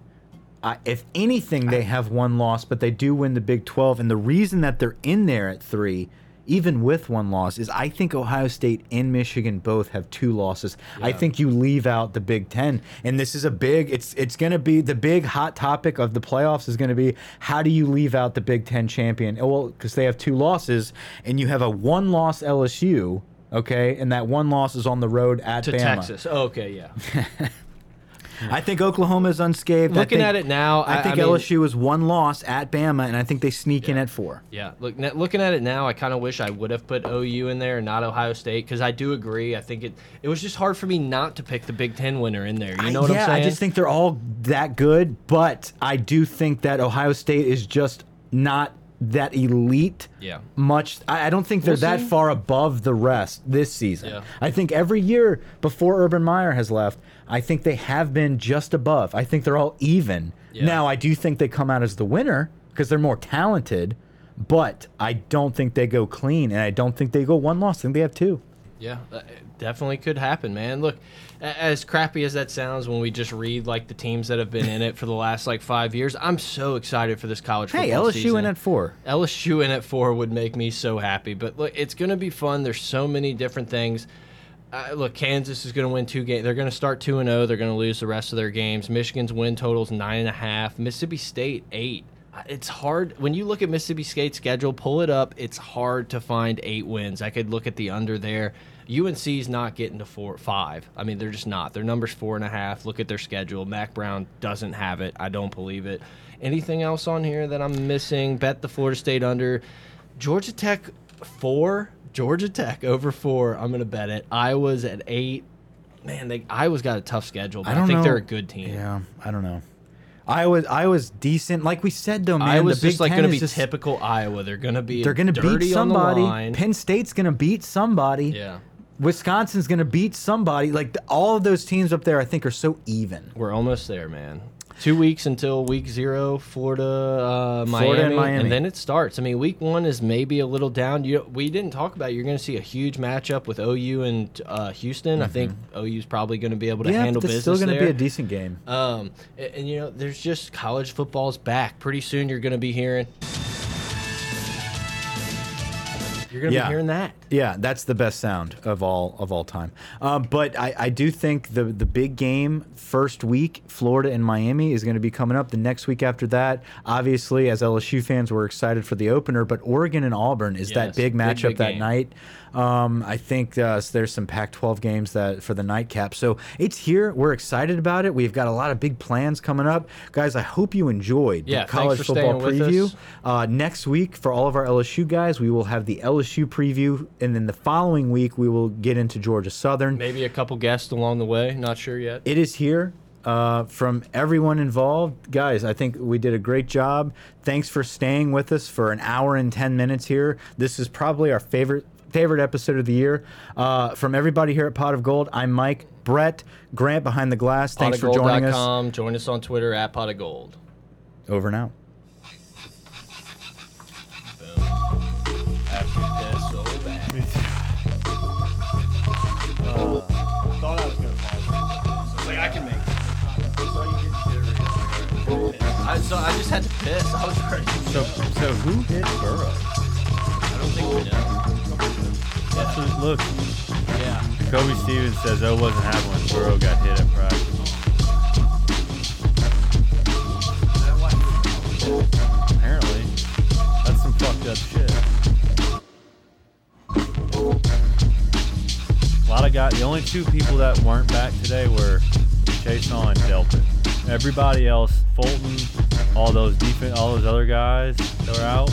I, if anything, they have one loss, but they do win the Big 12. And the reason that they're in there at three, even with one loss, is I think Ohio State and Michigan both have two losses. I think you leave out the Big Ten, and this is a big. It's it's going to be the big hot topic of the playoffs is going to be how do you leave out the Big Ten champion? Well, because they have two losses, and you have a one loss LSU. Okay, and that one loss is on the road at to Bama. Texas. Oh, okay, yeah. I think Oklahoma is unscathed. I Looking think- at it now, I, I- think I mean- LSU is one loss at Bama, and I think they sneak in at four. Yeah, look, n- looking at it now, I kind of wish I would have put OU in there and not Ohio State because I do agree. I think it it was just hard for me not to pick the Big Ten winner in there. You know I- what yeah, I'm saying? I just think they're all that good, but I do think that Ohio State is just not that elite. Yeah. Much. I, I don't think they're We'll that see. far above the rest this season. Yeah. I think every year before Urban Meyer has left, I think they have been just above. I think they're all even. Yeah. Now, I do think they come out as the winner because they're more talented. but I don't think they go clean, and I don't think they go one loss. I think they have two. Yeah, uh, definitely could happen, man. Look, as crappy as that sounds when we just read like the teams that have been in it for the last like five years, I'm so excited for this college Hey, football LSU season. in at four. LSU in at four would make me so happy. But look, it's going to be fun. There's so many different things. Uh, look, Kansas is going to win two games. They're going to start two and zero. They're going to lose the rest of their games. Michigan's win totals nine and a half. Mississippi State eight. It's hard when you look at Mississippi State's schedule. Pull it up. It's hard to find eight wins. I could look at the under there. UNC's not getting to four, five. I mean, they're just not. Their number's four and a half. Look at their schedule. Mack Brown doesn't have it. I don't believe it. Anything else on here that I'm missing? Bet the Florida State under. Georgia Tech four. Georgia Tech over four. I'm gonna bet it. Iowa's at eight. Man, they Iowa's got a tough schedule, but I, don't think know. they're a good team. Yeah, I don't know. Iowa, Iowa's decent. Like we said, though, man, Iowa's the Big just like Ten going to be just- typical Iowa. They're going to be They're going to beat somebody. Penn State's going to beat somebody. Yeah, Wisconsin's going to beat somebody. Like the, all of those teams up there, I think are so even. we're almost there, man. Two weeks until week zero, Florida, uh, Miami, Florida and Miami. then it starts. I mean, week one is maybe a little down. You we didn't talk about. it. You're going to see a huge matchup with OU and uh, Houston. I think OU's probably going to be able to Mm-hmm. yeah, handle but it's still going to be a decent game. Um, and, and, you know, there's just college football's back. Pretty soon, you're going to be hearing. You're going to Yeah. be hearing that. Yeah, that's the best sound of all of all time. Um, but I, I do think the the big game first week, Florida and Miami, is going to be coming up. The next week after that, obviously, as LSU fans, we're excited for the opener. But Oregon and Auburn is that Yes, big big, matchup big that game. night. Um, I think uh, there's some Pac-12 games that for the nightcap. So it's here. We're excited about it. We've got a lot of big plans coming up, guys. I hope you enjoyed Yeah, the college football preview. Uh, next week, for all of our LSU guys, we will have the LSU preview, and then the following week we will get into Georgia Southern. Maybe a couple guests along the way. Not sure yet. It is here uh, from everyone involved, guys. I think we did a great job. Thanks for staying with us for an hour and ten minutes here. This is probably our favorite favorite episode of the year. Uh, from everybody here at Pot of Gold, I'm Mike. Brett, Grant behind the glass. Thanks for joining us. Potofgold.com. Join us on Twitter at Pot of Gold. Over now. So I was gonna fall. Like I can make. I, so I just had to piss. I was ready. So, so who hit Burrow? Don't think we know. Look, Yeah. Kobe Stevens says oh, O wasn't having when Burrow got hit at practice. Apparently, that's some fucked up shit. A lot of guys. The only two people that weren't back today were Chase and Delpit. Everybody else, Fulton, all those defense, all those other guys that were out,